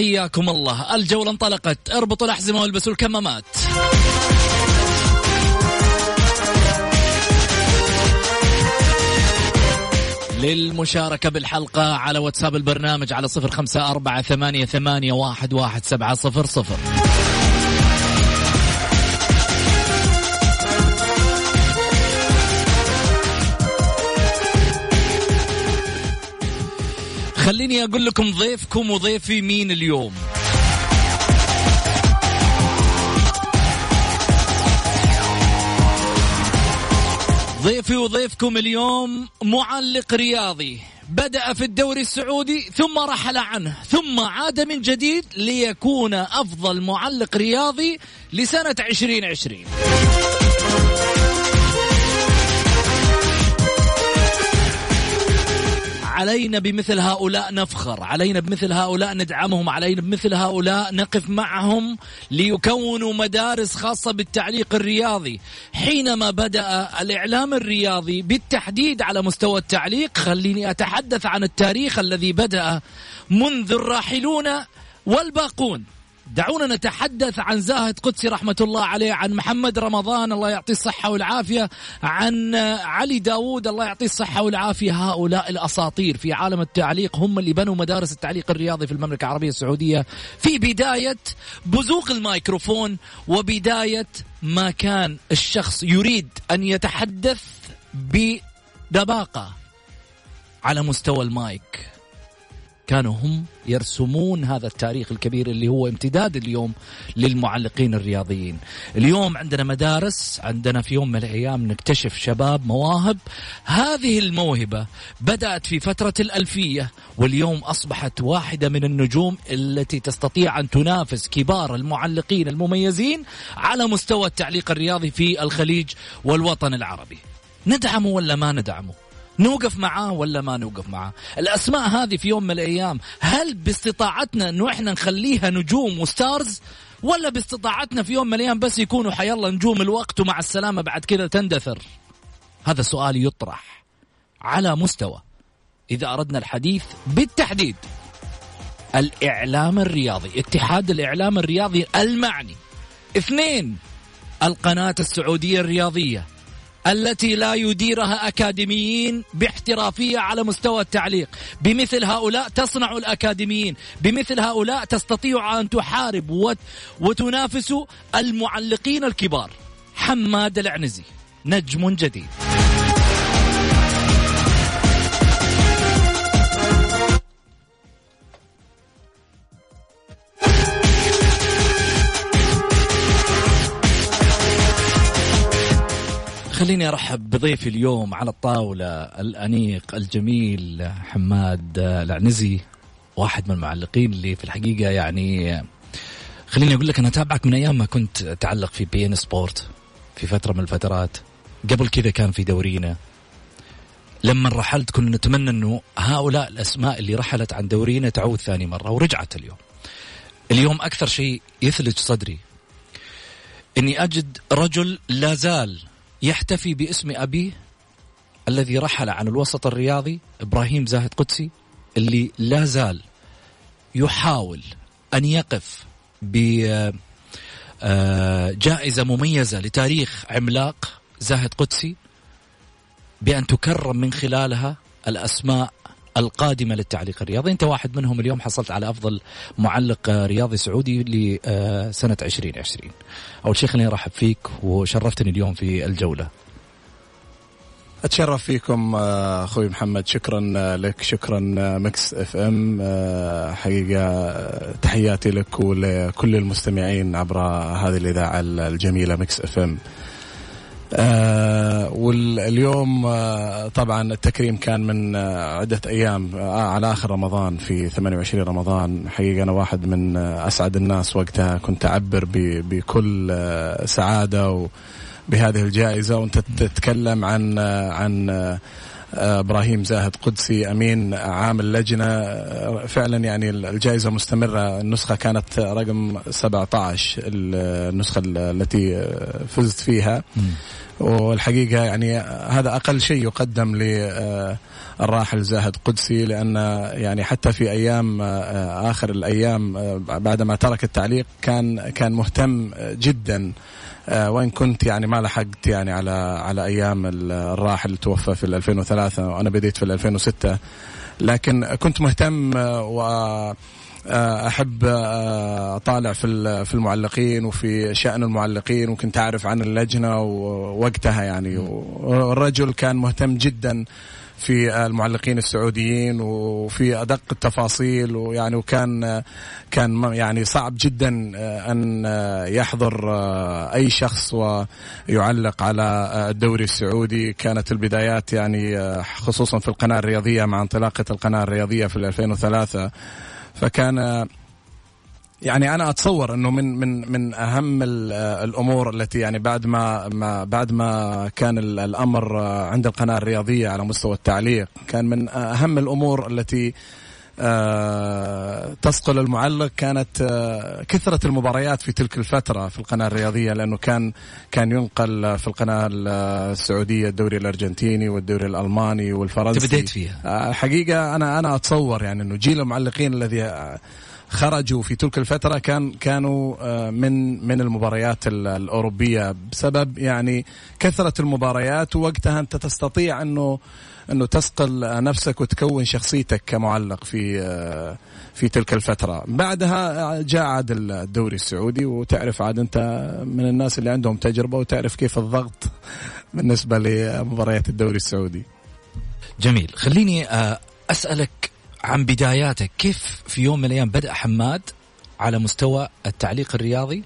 حياكم الله. الجولة انطلقت. اربطوا الأحزمة والبسوا الكمامات. للمشاركة بالحلقة على واتساب البرنامج على صفر خمسة أربعة ثمانية, ثمانية واحد, واحد سبعة صفر صفر. خليني أقول لكم ضيفكم وضيفي مين اليوم. ضيفي وضيفكم اليوم معلق رياضي. بدأ في الدوري السعودي ثم رحل عنه ثم عاد من جديد ليكون أفضل معلق رياضي لسنة 2020 علينا بمثل هؤلاء نفخر علينا بمثل هؤلاء ندعمهم علينا بمثل هؤلاء نقف معهم ليكونوا مدارس خاصة بالتعليق الرياضي. حينما بدأ الإعلام الرياضي بالتحديد على مستوى التعليق خليني أتحدث عن التاريخ الذي بدأ منذ الراحلون والباقون. دعونا نتحدث عن زاهد قدسي رحمة الله عليه عن محمد رمضان الله يعطيه الصحة والعافية عن علي داود الله يعطيه الصحة والعافية. هؤلاء الأساطير في عالم التعليق هم اللي بنوا مدارس التعليق الرياضي في المملكة العربية السعودية. في بداية بزوق الميكروفون وبداية ما كان الشخص يريد أن يتحدث بدباقة على مستوى المايك. كانوا هم يرسمون هذا التاريخ الكبير اللي هو امتداد اليوم للمعلقين الرياضيين. اليوم عندنا مدارس عندنا في يوم من الأيام نكتشف شباب مواهب. هذه الموهبة بدأت في فترة الألفية واليوم أصبحت واحدة من النجوم التي تستطيع أن تنافس كبار المعلقين المميزين على مستوى التعليق الرياضي في الخليج والوطن العربي. ندعمه ولا ما ندعمه نوقف معاه ولا ما نوقف معاه؟ الأسماء هذه في يوم من الأيام هل باستطاعتنا أنه إحنا نخليها نجوم وستارز؟ ولا باستطاعتنا في يوم من الأيام بس يكونوا حيلا نجوم الوقت ومع السلامة بعد كذا تندثر؟ هذا سؤال يطرح على مستوى إذا أردنا الحديث بالتحديد. الإعلام الرياضي اتحاد الإعلام الرياضي المعني. اثنين القناة السعودية الرياضية. التي لا يديرها أكاديميين باحترافية على مستوى التعليق، بمثل هؤلاء تصنع الأكاديميين، بمثل هؤلاء تستطيع أن تحارب وت... وتنافس المعلقين الكبار. حماد العنزي نجم جديد. خليني أرحب بضيفي اليوم على الطاولة الأنيق الجميل حماد العنزي واحد من المعلقين اللي في الحقيقة يعني خليني أقول لك أنا أتابعك من أيام ما كنت تعلق في بي إن سبورت في فترة من الفترات قبل كذا كان في دورينا. لما رحلت كنا نتمنى أنه هؤلاء الأسماء اللي رحلت عن دورينا تعود ثاني مرة ورجعت اليوم. اليوم أكثر شيء يثلج صدري إني أجد رجل لا زال يحتفي باسم أبيه الذي رحل عن الوسط الرياضي إبراهيم زاهد قدسي اللي لا زال يحاول أن يقف بجائزة آه، مميزة لتاريخ عملاق زاهد قدسي بأن تكرم من خلالها الأسماء القادمة للتعليق الرياضي. أنت واحد منهم اليوم حصلت على أفضل معلق رياضي سعودي لسنة 2020 أول شيء خليني أرحب فيك وشرفتني اليوم في الجولة. أتشرف فيكم آه، أخوي محمد. شكرا آه، لك. شكرا آه، Mix FM. حقيقة تحياتي لك ولكل المستمعين عبر هذه الإذاعة الجميلة Mix FM. آه واليوم آه طبعا التكريم كان من آه عدة أيام آه على آخر رمضان في 28 رمضان. حقيقة أنا واحد من آه أسعد الناس وقتها. كنت أعبر بكل آه سعادة بهذه الجائزة. وأنت تتكلم عن عن إبراهيم زاهد قدسي أمين عام اللجنة. فعلا يعني الجائزة مستمرة. النسخة كانت رقم 17 النسخة التي فزت فيها. والحقيقة يعني هذا أقل شيء يقدم ل الراحل زاهد قدسي لأن يعني حتى في أيام آخر الأيام بعدما ترك التعليق كان كان مهتم جدا وين كنت يعني ما لحقت يعني على على أيام الراحل توفى في 2003 وأنا بديت في 2006 لكن كنت مهتم و أحب أطالع في في المعلقين وفي شأن المعلقين وكنت أعرف عن اللجنة ووقتها يعني. والرجل كان مهتم جدا في المعلقين السعوديين وفي أدق التفاصيل ويعني وكان كان يعني صعب جدا أن يحضر أي شخص ويعلق على الدوري السعودي. كانت البدايات يعني خصوصا في القناة الرياضية مع انطلاقة القناة الرياضية في 2003 فكان يعني أنا أتصور إنه من من من أهم الأمور التي يعني بعد ما ما بعد ما كان الأمر عند القناة الرياضية على مستوى التعليق كان من أهم الأمور التي تثقل المعلق كانت كثرة المباريات في تلك الفترة في القناة الرياضية لأنه كان كان ينقل في القناة السعودية الدوري الأرجنتيني والدوري الألماني والفرنسي. بديت فيها. حقيقة أنا أنا أتصور يعني أنه جيل المعلقين الذي خرجوا في تلك الفترة كان كانوا من من المباريات الأوروبية بسبب يعني كثرة المباريات ووقتها أنت تستطيع أنه أنه تسقل نفسك وتكون شخصيتك كمعلق في في تلك الفترة. بعدها جاء عاد الدوري السعودي وتعرف عاد أنت من الناس اللي عندهم تجربة وتعرف كيف الضغط بالنسبة لمباريات الدوري السعودي. جميل. خليني أسألك عن بداياتك كيف في يوم من الأيام بدأ حماد على مستوى التعليق الرياضي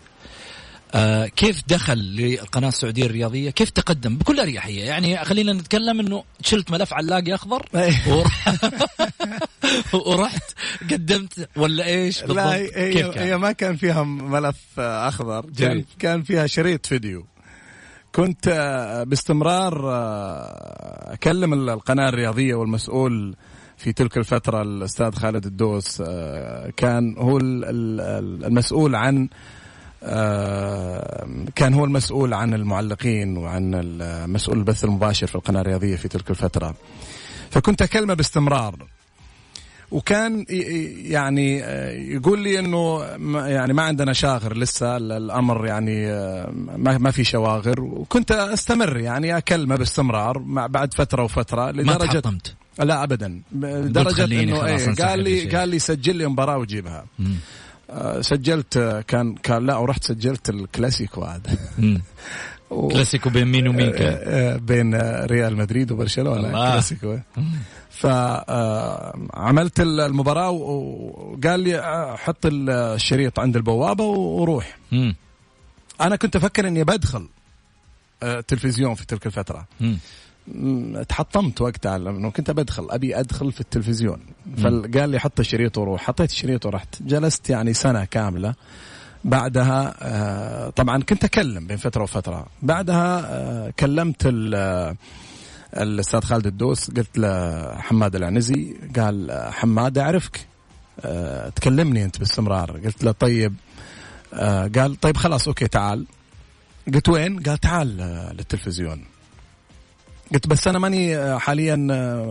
آه كيف دخل للقناه السعودية الرياضية؟ كيف تقدم بكل أريحية؟ يعني خلينا نتكلم إنه شلت ملف علاقي أخضر ورحت قدمت ولا إيش بالضبط؟ لا هي, كيف كان؟ هي ما كان فيها ملف أخضر كان, كان فيها شريط فيديو كنت باستمرار أكلم القناة الرياضية والمسؤول في تلك الفترة الأستاذ خالد الدوس كان هو المسؤول عن كان هو المسؤول عن المعلقين وعن مسؤول البث المباشر في القناة الرياضية في تلك الفترة. فكنت أكلمه باستمرار. وكان يعني يقول لي إنه يعني ما عندنا شاغر لسه الأمر يعني ما ما في شواغر. وكنت أستمر يعني أكلمه باستمرار مع بعد فترة وفترة لدرجة ما لا ابدا. لدرجه إنه إيه قال لي قال لي سجل لي مباراة وجيبها. مم. سجلت كان كان لا ورحت سجلت الكلاسيكو هذا و... كلاسيكو بين مين ومين كان؟ بين ريال مدريد وبرشلونة كلاسيكو. فعملت المباراة وقال لي حط الشريط عند البوابة وروح. أنا كنت أفكر إني بدخل تلفزيون في تلك الفترة. تحطمت وقتها لأنه كنت بدخل أبي أدخل في التلفزيون. فقال لي حط الشريط وروح. حطيت الشريط ورحت. جلست يعني سنة كاملة. بعدها طبعا كنت أكلم بين فترة وفترة. بعدها كلمت الأستاذ خالد الدوس. قلت له حماد العنزي. قال حماد أعرفك. تكلمني أنت باستمرار. قلت له طيب. قال طيب خلاص أوكي تعال. قلت وين؟ قال تعال للتلفزيون. قلت بس أنا ماني حاليا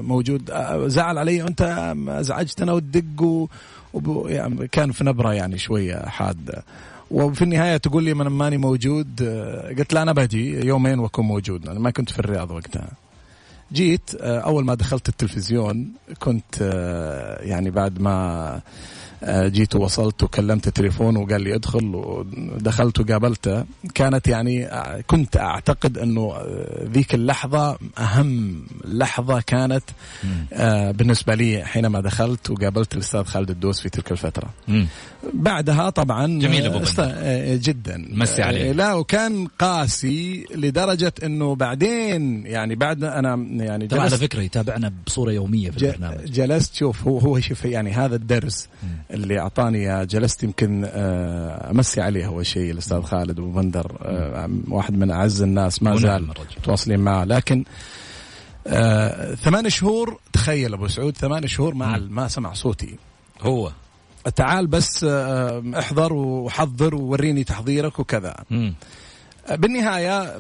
موجود. زعل علي انت ازعجتنا وتدق و... وب... يعني كان في نبرة يعني شوية حادة. وفي النهاية تقول لي من ماني موجود قلت لا أنا بجي يومين وأكون موجود. أنا ما كنت في الرياض وقتها. جيت آه، أول ما دخلت التلفزيون كنت آه، يعني بعد ما آه، جيت ووصلت وكلمت التليفون وقال لي ادخل ودخلت وقابلته. كانت يعني آه، كنت أعتقد إنه آه، ذيك اللحظة أهم لحظة كانت آه، بالنسبة لي حينما دخلت وقابلت الأستاذ خالد الدوس في تلك الفترة. مم. بعدها طبعا جميل أبو است-. آه، جدا. مسي عليه. آه، لا وكان قاسي لدرجة إنه بعدين يعني بعد أنا يعني ترى على فكرة يتابعنا بصورة يومية في البرنامج. جلست شوف هو هو شوف يعني هذا الدرس. اللي أعطاني جلست يمكن آه، أمسي عليه أول شيء الأستاذ خالد أبو بندر آه، واحد من أعز الناس ما زال. متواصلين معه. لكن آه، ثمان شهور تخيل أبو سعود ثمان شهور ما ما سمع صوتي. هو. تعال بس احضر وحضر ووريني تحضيرك وكذا. مم. بالنهاية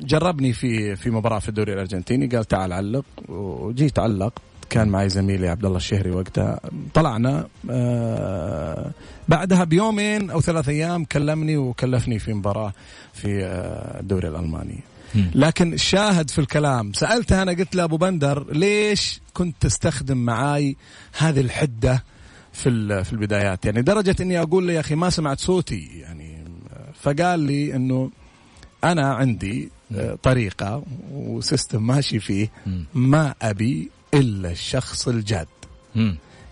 جربني في في مباراة في الدوري الأرجنتيني قال تعال علق وجيت علق كان معي زميلي عبد الله الشهري وقتها. طلعنا آه، بعدها بيومين أو ثلاث أيام كلمني وكلفني في مباراة في آه، الدوري الألماني. لكن الشاهد في الكلام. سألته أنا قلت له أبو بندر ليش كنت تستخدم معاي هذه الحدة في في البدايات؟ يعني درجة إني أقول له يا أخي ما سمعت صوتي. يعني فقال لي إنه أنا عندي آه، طريقة وسيستم ماشي فيه. ما أبي إلا الشخص الجاد.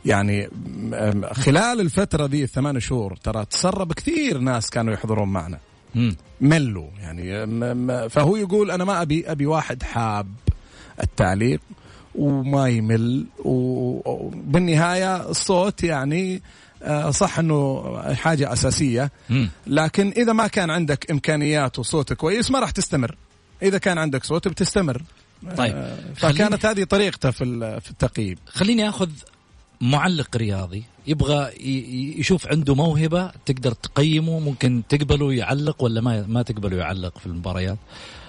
يعني خلال الفترة ذي الثمان شهور ترى تسرب كثير ناس كانوا يحضرون معنا. ملوا يعني فهو يقول أنا ما أبي أبي واحد حاب التعليق وما يمل و- وبالنهايه الصوت يعني آه، صح إنه حاجة أساسية. لكن إذا ما كان عندك إمكانيات وصوت كويس ما راح تستمر إذا كان عندك صوت بتستمر طيب آه، فكانت هذه طريقته في ال- في التقييم. خليني آخذ معلق رياضي يبغى يشوف عنده موهبة تقدر تقيمه ممكن تقبله يعلق ولا ما ما تقبله يعلق في المباريات.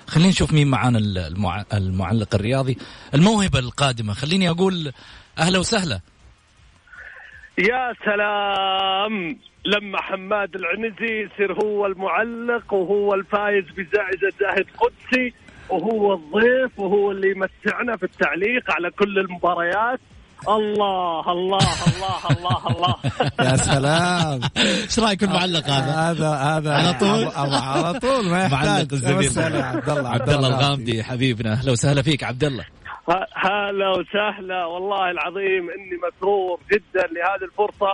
خلينا نشوف مين معانا المع... المعلق الرياضي. الموهبة القادمة خليني أقول أهلا وسهلا. يا سلام لما حماد العنزي يصير هو المعلق وهو الفايز بجائزة زاهد قدسي وهو الضيف وهو اللي يمتعنا في التعليق على كل المباريات. الله الله الله الله الله. يا سلام. إيش رأيك المعلق هذا؟ هذا هذا على طول؟ على طول ما معلق يحتاج أنا عبد الله عبد الله الغامدي حبيبنا. أهلا وسهلا فيك عبد الله. هلا وسهلا. والله العظيم إني مسرور جدا لهذه الفرصة.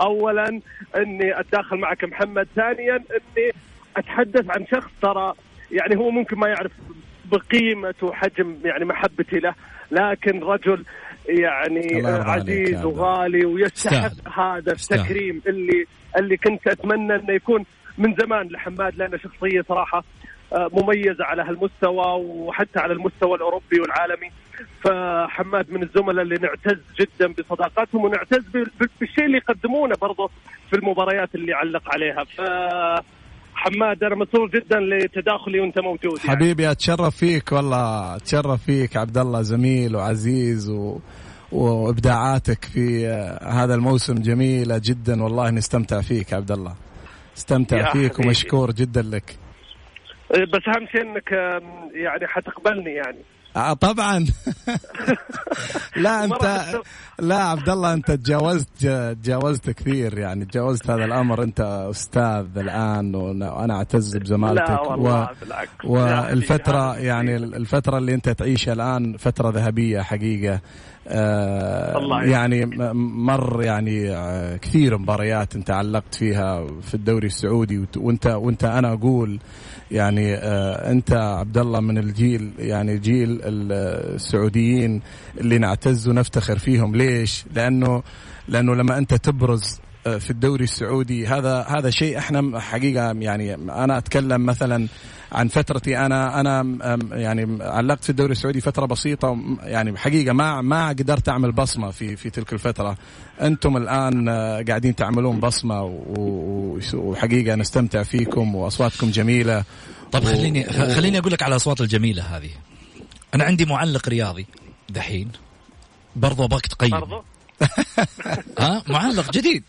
اولا إني أتداخل معك محمد. ثانيا إني أتحدث عن شخص ترى يعني هو ممكن ما يعرف بقيمة وحجم يعني محبتي له لكن رجل يعني عزيز. وغالي ويستحق. هذا. التكريم اللي اللي كنت أتمنى أنه يكون من زمان لحماد لأنه شخصية صراحة آه، مميزة على هالمستوى وحتى على المستوى الأوروبي والعالمي فحماد من الزملاء اللي نعتز جدا بصداقتهم ونعتز بال- بال- بالشيء اللي يقدمونه برضه في المباريات اللي علق عليها ف حماد أنا مسرور جدا لتداخلي وأنت موجود يعني. حبيبي أتشرف فيك والله. أتشرف فيك عبد الله زميل وعزيز و... وإبداعاتك في هذا الموسم جميلة جدا. والله نستمتع فيك عبد الله. استمتع فيك حبيبي. ومشكور جدا لك. بس أهم شيء إنك يعني حتقبلني يعني. آه طبعا. لا انت لا عبد الله أنت تجاوزت تجاوزت كثير يعني تجاوزت هذا الأمر. أنت أستاذ الآن وأنا أعتز بزمالتك والفترة حبيبي، يعني هذا الفترة اللي أنت تعيشها الآن فترة ذهبية حقيقة. آه. يعني مر يعني آه كثير مباريات أنت علقت فيها في الدوري السعودي وأنت وأنت أنا أقول يعني آه أنت عبد الله من الجيل يعني جيل ال- السعوديين اللي نعتز ونفتخر فيهم ليش؟ لأنه لأنه لما أنت تبرز في الدوري السعودي هذا هذا شيء إحنا حقيقة يعني أنا اتكلم مثلا عن فترتي. أنا أنا يعني علقت في الدوري السعودي فترة بسيطة يعني حقيقة ما ما قدرت أعمل بصمة في في تلك الفترة. أنتم الآن آه، قاعدين تعملون بصمة وحقيقة نستمتع فيكم وأصواتكم جميلة. طب خليني خليني أقول لك على الأصوات الجميلة هذه. أنا عندي معلق رياضي دحين. برضو أبغاك تقيم. برضو؟ ها؟ معلق جديد.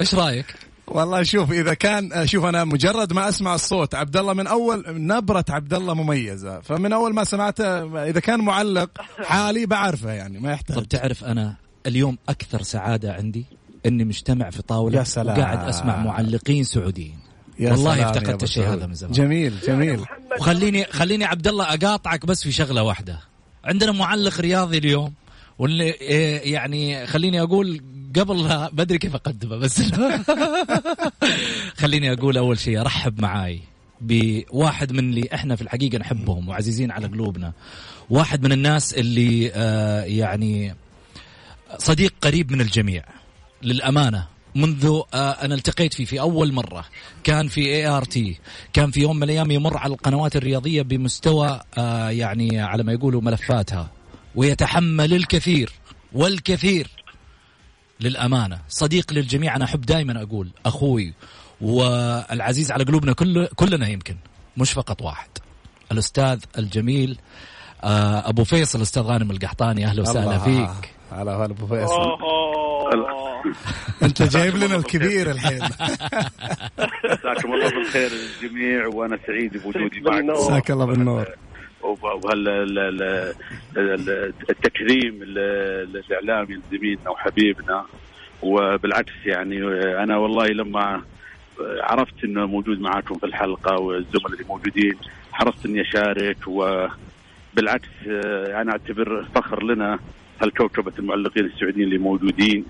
إيش رأيك؟ والله شوف إذا كان شوف أنا مجرد ما أسمع الصوت عبد الله من أول نبرة عبد الله مميزة. فمن أول ما سمعته إذا كان معلق حالي بعرفه يعني ما يحتاج. طب تعرف أنا اليوم أكثر سعادة عندي إني مجتمع في طاولة يا سلام. وقاعد أسمع معلقين سعوديين. يا والله افتقدت الشيء. هذا من زمان. جميل جميل. وخليني خليني عبد الله أقاطعك بس في شغلة واحدة. عندنا معلق رياضي اليوم واللي إيه يعني خليني أقول قبل لا بدري كيف أقدمه بس خليني أقول أول شيء ارحب معاي بواحد من اللي إحنا في الحقيقة نحبهم وعزيزين على قلوبنا. واحد من الناس اللي آه يعني صديق قريب من الجميع للأمانة منذ آه أنا التقيت فيه في أول مرة. كان في ART كان في يوم من الأيام يمر على القنوات الرياضية بمستوى آه يعني على ما يقولوا ملفاتها ويتحمل الكثير والكثير. للأمانة. صديق للجميع أنا أحب دائما أقول أخوي والعزيز على قلوبنا كل كلنا يمكن مش فقط واحد. الأستاذ الجميل آه أبو فيصل أستاذ غانم القحطاني. أهلا وسهلا الله. فيك. على هلا أبو فيصل. أنت جايب لنا الكبير الحين. مساكم الله بالخير الجميع وأنا سعيد بوجودي معكم. مساك الله بالنور. التكريم الاعلامي لزميلنا وحبيبنا. وبالعكس يعني أنا والله لما عرفت إنه موجود معاكم في الحلقة والزملاء اللي موجودين حرصت إني أشارك. وبالعكس أنا أعتبر فخر لنا هالكوكبة المعلقين السعوديين اللي موجودين.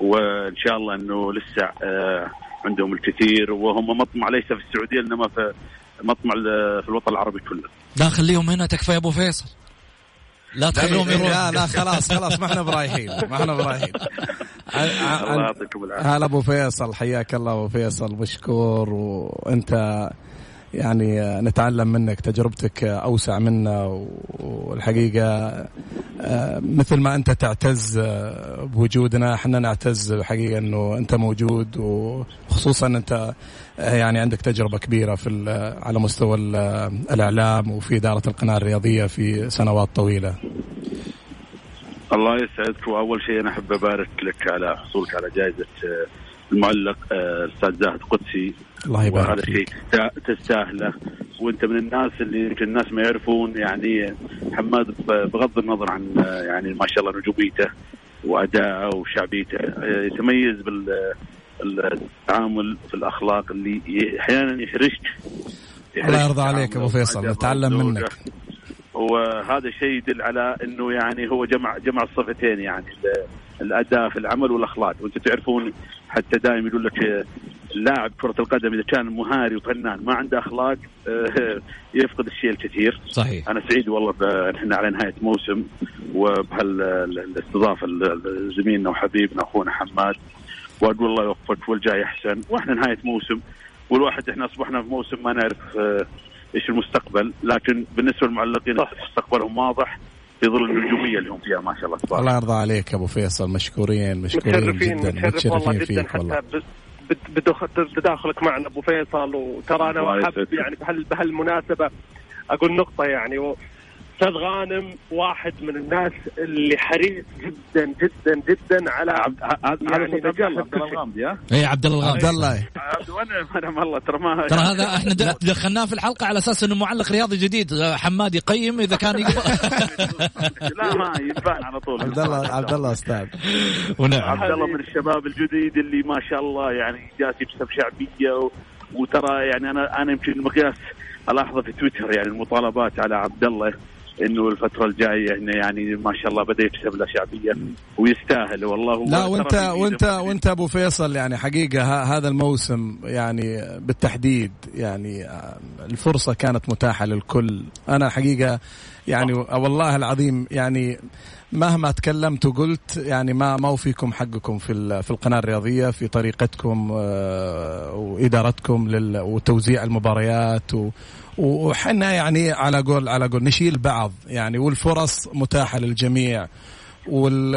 وإن شاء الله إنه لسه آه، عندهم الكثير. وهم مطمع ليس في السعودية إنما في مطمع في الوطن العربي كله. لا خليهم هنا تكفى يا أبو فيصل لا تخليهم لا يروحوا لا خلاص خلاص ما إحنا برايحين ما إحنا برايحين الله يعطيكم العافية. هلا أبو فيصل حياك الله أبو فيصل مشكور وأنت يعني نتعلم منك تجربتك أوسع منا والحقيقة آه، مثل ما أنت تعتز بوجودنا إحنا نعتز حقيقه إنه أنت موجود وخصوصا أنت يعني عندك تجربة كبيرة في على مستوى ال- الإعلام وفي إدارة القناة الرياضية في سنوات طويلة. الله يسعدك. وأول شيء أنا أحب أبارك لك على حصولك على جائزة آه، المعلق آه، الاستاذ زاهد قدسي. الله يبارك وهذا شيء تستاهله. وأنت من الناس اللي يمكن الناس ما يعرفون يعني حماد بغض النظر عن آه، يعني ما شاء الله نجوميته واداءه وشعبيته آه، يتميز بال التعامل في الأخلاق اللي أحيانا يحرجك. الله يرضى عليك أبو فيصل نتعلم منك. وهذا الشيء يدل على إنه يعني هو جمع جمع الصفتين يعني ال- الأداء في العمل والأخلاق. وأنتم تعرفون حتى دائما يقول لك اللاعب كرة القدم إذا كان مهاري وفنان ما عنده أخلاق آه، يفقد الشيء الكثير. صحيح. أنا سعيد والله إحنا على نهاية موسم وبهالاستضافه لزميلنا وحبيبنا أخونا حماد واقول الله يوفقك والجاي أحسن. وإحنا نهاية موسم والواحد إحنا أصبحنا في موسم ما نعرف آه، إيش المستقبل. لكن بالنسبة للمعلقين مستقبلهم واضح في ظل النجومية اللي هم فيها ما شاء الله تبارك. الله يرضى عليك أبو فيصل. مشكورين مشكورين متشرفين جدا متشرفين جدا فيك حتى والله. تداخلك معنا أبو فيصل وترى أنا يسعدك. يعني بهال بهالمناسبة أقول نقطة يعني أستاذ غانم واحد من الناس اللي حريص جدا جدا جدا على هذا يعني عبد الله عبد. الغامدي ها؟ اي عبد الله عبد الغامدي الله. عبد- أنا والله ترى ما ترى هذا إحنا دخلناه في الحلقة على أساس إنه معلق رياضي جديد حماد يقيم إذا كان يقبل. لا ما يبان على طول. عبد الله عبد الله أستاذ. ونعم. عبد الله من الشباب الجديد اللي ما شاء الله يعني جالس يكسب شعبية. وترى يعني أنا أنا يمكن المقياس ألاحظه في تويتر يعني المطالبات على عبد الله. إنه الفترة الجاية إنه يعني ما شاء الله بدأ يكسب له شعبيه ويستاهل والله. لا وانت وانت وأنت أبو فيصل يعني حقيقة هذا الموسم يعني بالتحديد يعني آه، الفرصة كانت متاحة للكل. أنا حقيقة يعني والله العظيم يعني مهما تكلمت وقلت يعني ما ما وفيكم حقكم في في القناة الرياضية في طريقتكم آه، وإدارتكم وتوزيع المباريات و وحنا يعني على قول على قول نشيل بعض. يعني والفرص متاحة للجميع. وال...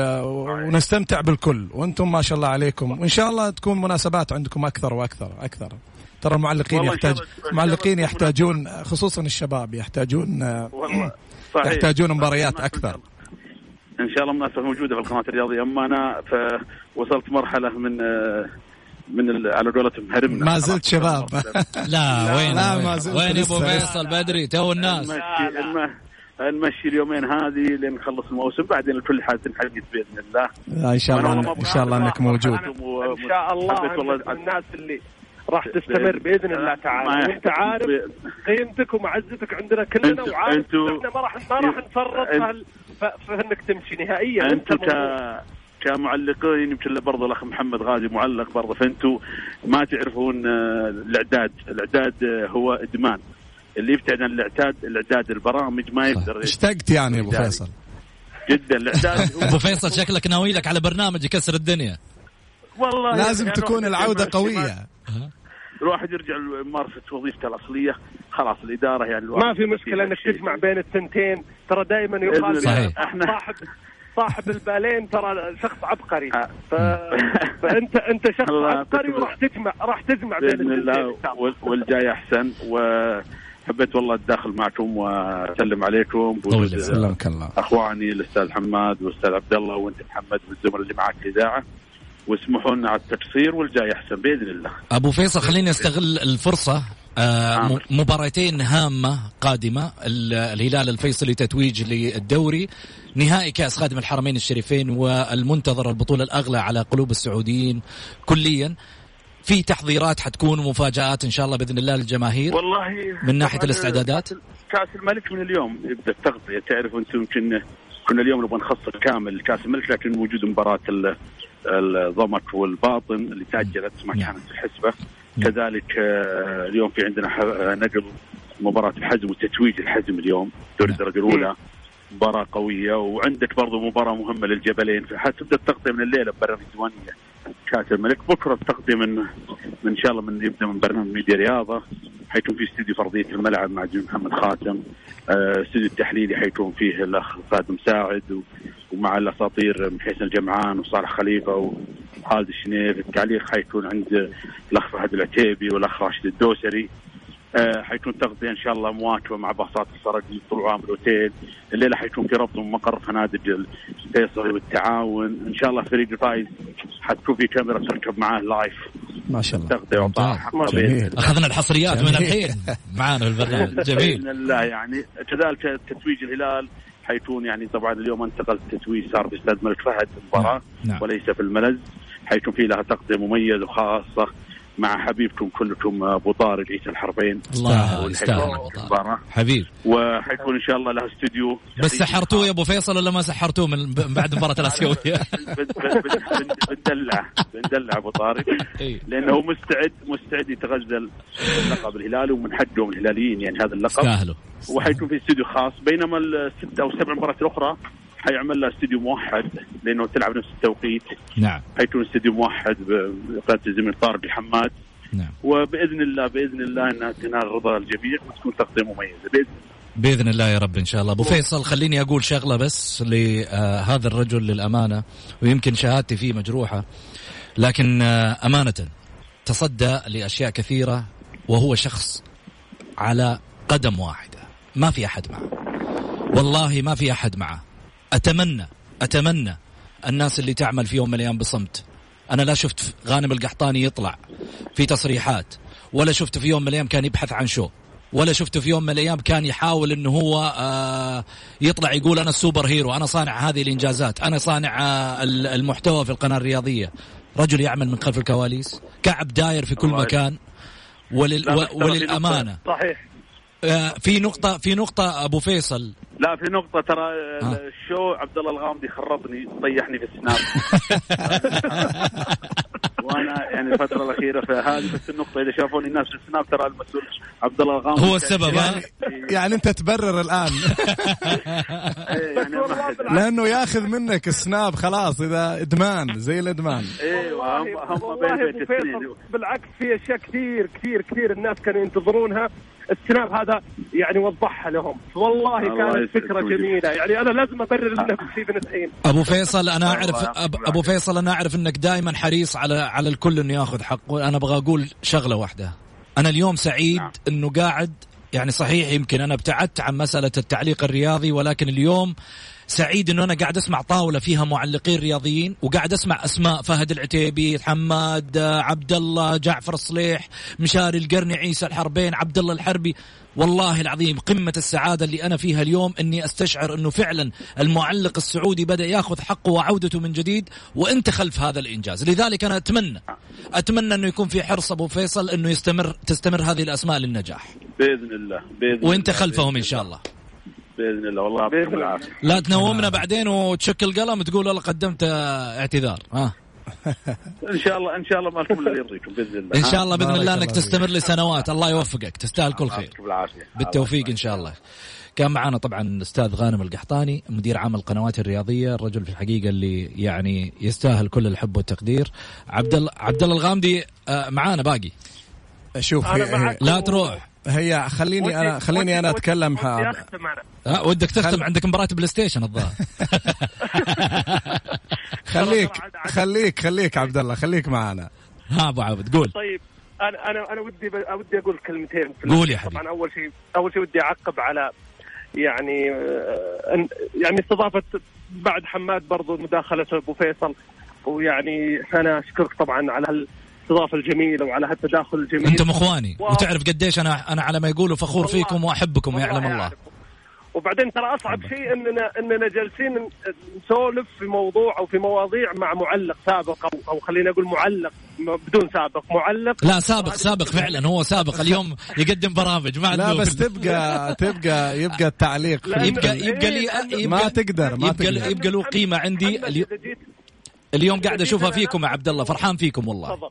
ونستمتع بالكل. وأنتم ما شاء الله عليكم. وإن شاء الله تكون مناسبات عندكم أكثر وأكثر أكثر. ترى المعلقين يحتاج المعلقين يحتاجون خصوصا الشباب يحتاجون والله صحيح. يحتاجون مباريات. أكثر. إن شاء الله مناسبة موجودة في القناة الرياضية. أما أنا فوصلت مرحلة من آه، من ال- على قولتهم هرمنا. ما زلت شباب. لا وين لا، وين, ما زلت وين يا أبو. فيصل بدري؟ تو الناس. نمشي اليومين هذه لين نخلص الموسم. بعدين لكل حاجة تنحقق بإذن الله. إن شاء الله إن شاء الله إنك موجود. إن شاء الله الناس اللي راح تستمر بإذن الله تعالى. وانت يحتاج- عارف قيمتك ومعزتك عندنا كلنا وعارف إحنا ما راح ما راح نفرط في, إنك تمشي نهائيا. أنتم الموضوع. كمعلقين يمكن برضه الأخ محمد غازي معلق برضه. فانتم ما تعرفون آه، الإعداد، الإعداد آه، هو إدمان. اللي يبتعد عن الاعتاد الإعداد البرامج ما يقدر اشتقت يعني يا ابو. فيصل. جدا. الإعداد أبو فيصل شكلك ناوي لك على برنامج يكسر الدنيا. والله لازم يعني تكون العودة قوية. الواحد يرجع لممارسه وظيفته الأصلية. خلاص الإدارة يعني ما في مشكلة إنك. تجمع بين الثنتين ترى دائما يقال صحيح. إحنا صاحب صاحب البالين ترى شخص عبقري. آه. ف... فانت أنت شخص عبقري وراح تجمع راح تجمع بين بإذن الله والجاي أحسن. وحبيت والله اتداخل معكم وأسلم عليكم. سلمك الله. أخواني الأستاذ حماد والأستاذ عبد الله وأنت محمد والزملاء اللي معك في الإذاعة. واسمحوا لنا على التقصير والجاي أحسن بإذن الله. أبو فيصل خليني أستغل الفرصة. آه مباراتين هامة قادمة. ال- الهلال الفيصلي تتويج للدوري. نهائي كأس خادم الحرمين الشريفين والمنتظر البطولة الأغلى على قلوب السعوديين كليا. في تحضيرات حتكون ومفاجات إن شاء الله بإذن الله للجماهير والله من ناحية الاستعدادات؟ كاس الملك من اليوم يبدا التغطيه تعرف أنتم يمكن كنا اليوم نبغى نخصص كامل كأس الملك لكن وجود مباراة ال- الضمك والباطن اللي تأجلت ما نعم. كانت في الحسبة. كذلك آه، اليوم في عندنا آه، نقل مباراة الحزم وتتويج الحزم اليوم دوري نعم. الدرجه الأولى. مباراة قوية وعندك برضو مباراة مهمة للجبلين. فحتبدا التغطية من الليلة ببرنامج ديوانية كاس الملك بكرة التغطية من من إن شاء الله من يبدأ من برنامج ميديا رياضة. حيكون في استديو فرضية الملعب مع محمد خاتم. آه، استديو التحليلي حيكون فيه الأخ خادم ساعد و- ومع الأساطير من حسن الجمعان وصالح خليفة وخالد الشنيف التعليق حيكون عند الأخ فهد العتيبي والأخ راشد الدوسري. آه، حيكون تغطية إن شاء الله مواكبة مع باصات الصرقي طلوع عام الأوتيل. الليلة حيكون في ربط من مقر فنادق الفيصلي والتعاون. إن شاء الله فريق الفايز حتكون في كاميرا تركب معاه لايف. ما شاء الله. بإذن الله. أخذنا الحصريات من. الحين معانا في البرنامج. جميل. بإذن الله يعني. كذلك تتويج الهلال حيكون يعني طبعا اليوم انتقل التتويج صار في استاد الملك فهد المباراه نعم. وليس في الملز حيكون في لها تغطيه مميزه وخاصة مع حبيبكم كلكم أبو طارق عيسى الحربين. الله واللي يستاهل. حبيب. وحيكون إن شاء الله لها استوديو. بس سحرتوه يا أبو فيصل ولا ما سحرتوه من بعد مباراة الآسيوية؟ بن- بن- بن- بندلع. بندلع أبو طارق. إيه. لأنه مستعد مستعد يتغزل اللقب الهلالي ومن حقهم الهلاليين يعني هذا اللقب. استاهلوا وحيكون في استوديو خاص. بينما الست أو سبع مباريات الأخرى حيعمل لها استوديو موحد لأنه تلعب نفس التوقيت. نعم. حيكون استوديو موحد بقياده الزميل طارق الحماد نعم. وبإذن الله بإذن الله إنها تنال رضا الجميع وتكون تغطيه مميزة. بإذن الله. بإذن الله يا رب إن شاء الله. أبو فيصل خليني أقول شغلة بس لهذا الرجل للأمانة ويمكن شهادتي فيه مجروحة لكن آه، أمانة تصدى لأشياء كثيرة وهو شخص على قدم واحدة. ما في أحد معه. والله ما في أحد معه. أتمنى أتمنى الناس اللي تعمل في يوم من الأيام بصمت. أنا لا شفت غانم القحطاني يطلع في تصريحات ولا شفت في يوم من الأيام كان يبحث عن شو ولا شفته في يوم من الأيام كان يحاول إنه هو آه يطلع يقول أنا ال super hero أنا صانع هذه الإنجازات أنا صانع آه ال- المحتوى في القناة الرياضية. رجل يعمل من خلف الكواليس كعب داير في كل مكان ولل وللأمانة. صحيح. في نقطه في نقطة أبو فيصل لا في نقطة ترى ها. الشو عبد الله الغامدي خربني طيحني في ال Snap وأنا يعني الفترة الأخيرة فهذه بس النقطة إذا شافوني الناس في ال Snap ترى المسؤول عبد الله الغامدي هو السبب، ها؟ يعني أنت تبرر الآن إيه، يعني. لأنه ياخذ منك السناب خلاص إذا إدمان زي الإدمان أيوه هم بين بالعكس في أشياء كثير كثير كثير الناس كانوا ينتظرونها السناب هذا يعني وضحها لهم والله الله كانت فكرة. جميلة يعني أنا لازم أبرر لنفسي بنتين أبو فيصل أنا اعرف. أبو فيصل أنا أعرف إنك دائما حريص على على الكل إنه ياخذ حقه أنا أبغى أقول شغلة واحدة أنا اليوم سعيد نعم. إنه قاعد يعني صحيح يمكن أنا ابتعدت عن مسألة التعليق الرياضي ولكن اليوم سعيد إنه أنا قاعد أسمع طاولة فيها معلقين رياضيين وقاعد أسمع أسماء فهد العتيبي حماد عبد الله جعفر الصليح مشاري القرني عيسى الحربين عبد الله الحربي. والله العظيم قمة السعادة اللي أنا فيها اليوم أني أستشعر أنه فعلا المعلق السعودي بدأ يأخذ حقه وعودته من جديد وأنت خلف هذا الإنجاز. لذلك أنا أتمنى أتمنى أنه يكون في حرص أبو فيصل أنه يستمر تستمر هذه الأسماء للنجاح. بإذن الله بإذن وأنت خلفهم بإذن إن شاء الله. بإذن الله. والله يعطيكم العافية. لا تنومنا بعدين وتشك القلم تقول والله قدمت اعتذار. ها. إن شاء الله إن شاء الله ما لكم إلا يرضيكم بإذن الله. إن شاء الله بإذن الله إنك. تستمر لسنوات. الله يوفقك. تستاهل كل خير. بالتوفيق إن شاء الله. كان معنا طبعا الاستاذ غانم القحطاني مدير عام القنوات الرياضية الرجل في الحقيقة اللي يعني يستاهل كل الحب والتقدير. عبد الله عبد الله الغامدي آه، معانا باقي. شوف. لا تروح. هي خليني أنا خليني أنا أتكلم ودي. ها ودك تختم خل- عندك مباراة PlayStation الظاهر. خليك خليك خليك عبد الله خليك معنا. ها أبو عابد قول. طيب أنا أنا أنا ودي ودي أقول كلمتين في قول يا حبيبي. طبعا أول شيء أول شيء ودي أعقب على يعني آه، يعني استضافة بعد حماد برضو مداخلة أبو فيصل. ويعني أنا أشكرك طبعا على الاستضافة الجميلة وعلى هالتداخل الجميل. أنتم إخواني واو. وتعرف قديش أنا أنا على ما يقولوا فخور والله- فيكم وأحبكم والله يعلم الله. أعرف. وبعدين ترى أصعب شيء اننا إننا جالسين نسولف في موضوع أو في مواضيع مع معلق سابق أو أو خلينا أقول معلق بدون سابق معلق. لا سابق سابق فعلا هو سابق. اليوم يقدم برامج ما لا بس تبقى تبقى يبقى التعليق. يبقى إيه، يبقى لي يبقى ما تقدر ما يبقى تقدر. يبقى له قيمة عندي. اليوم, قاعد أشوفها فيكم يا عبد الله فرحان فيكم والله. تفضل.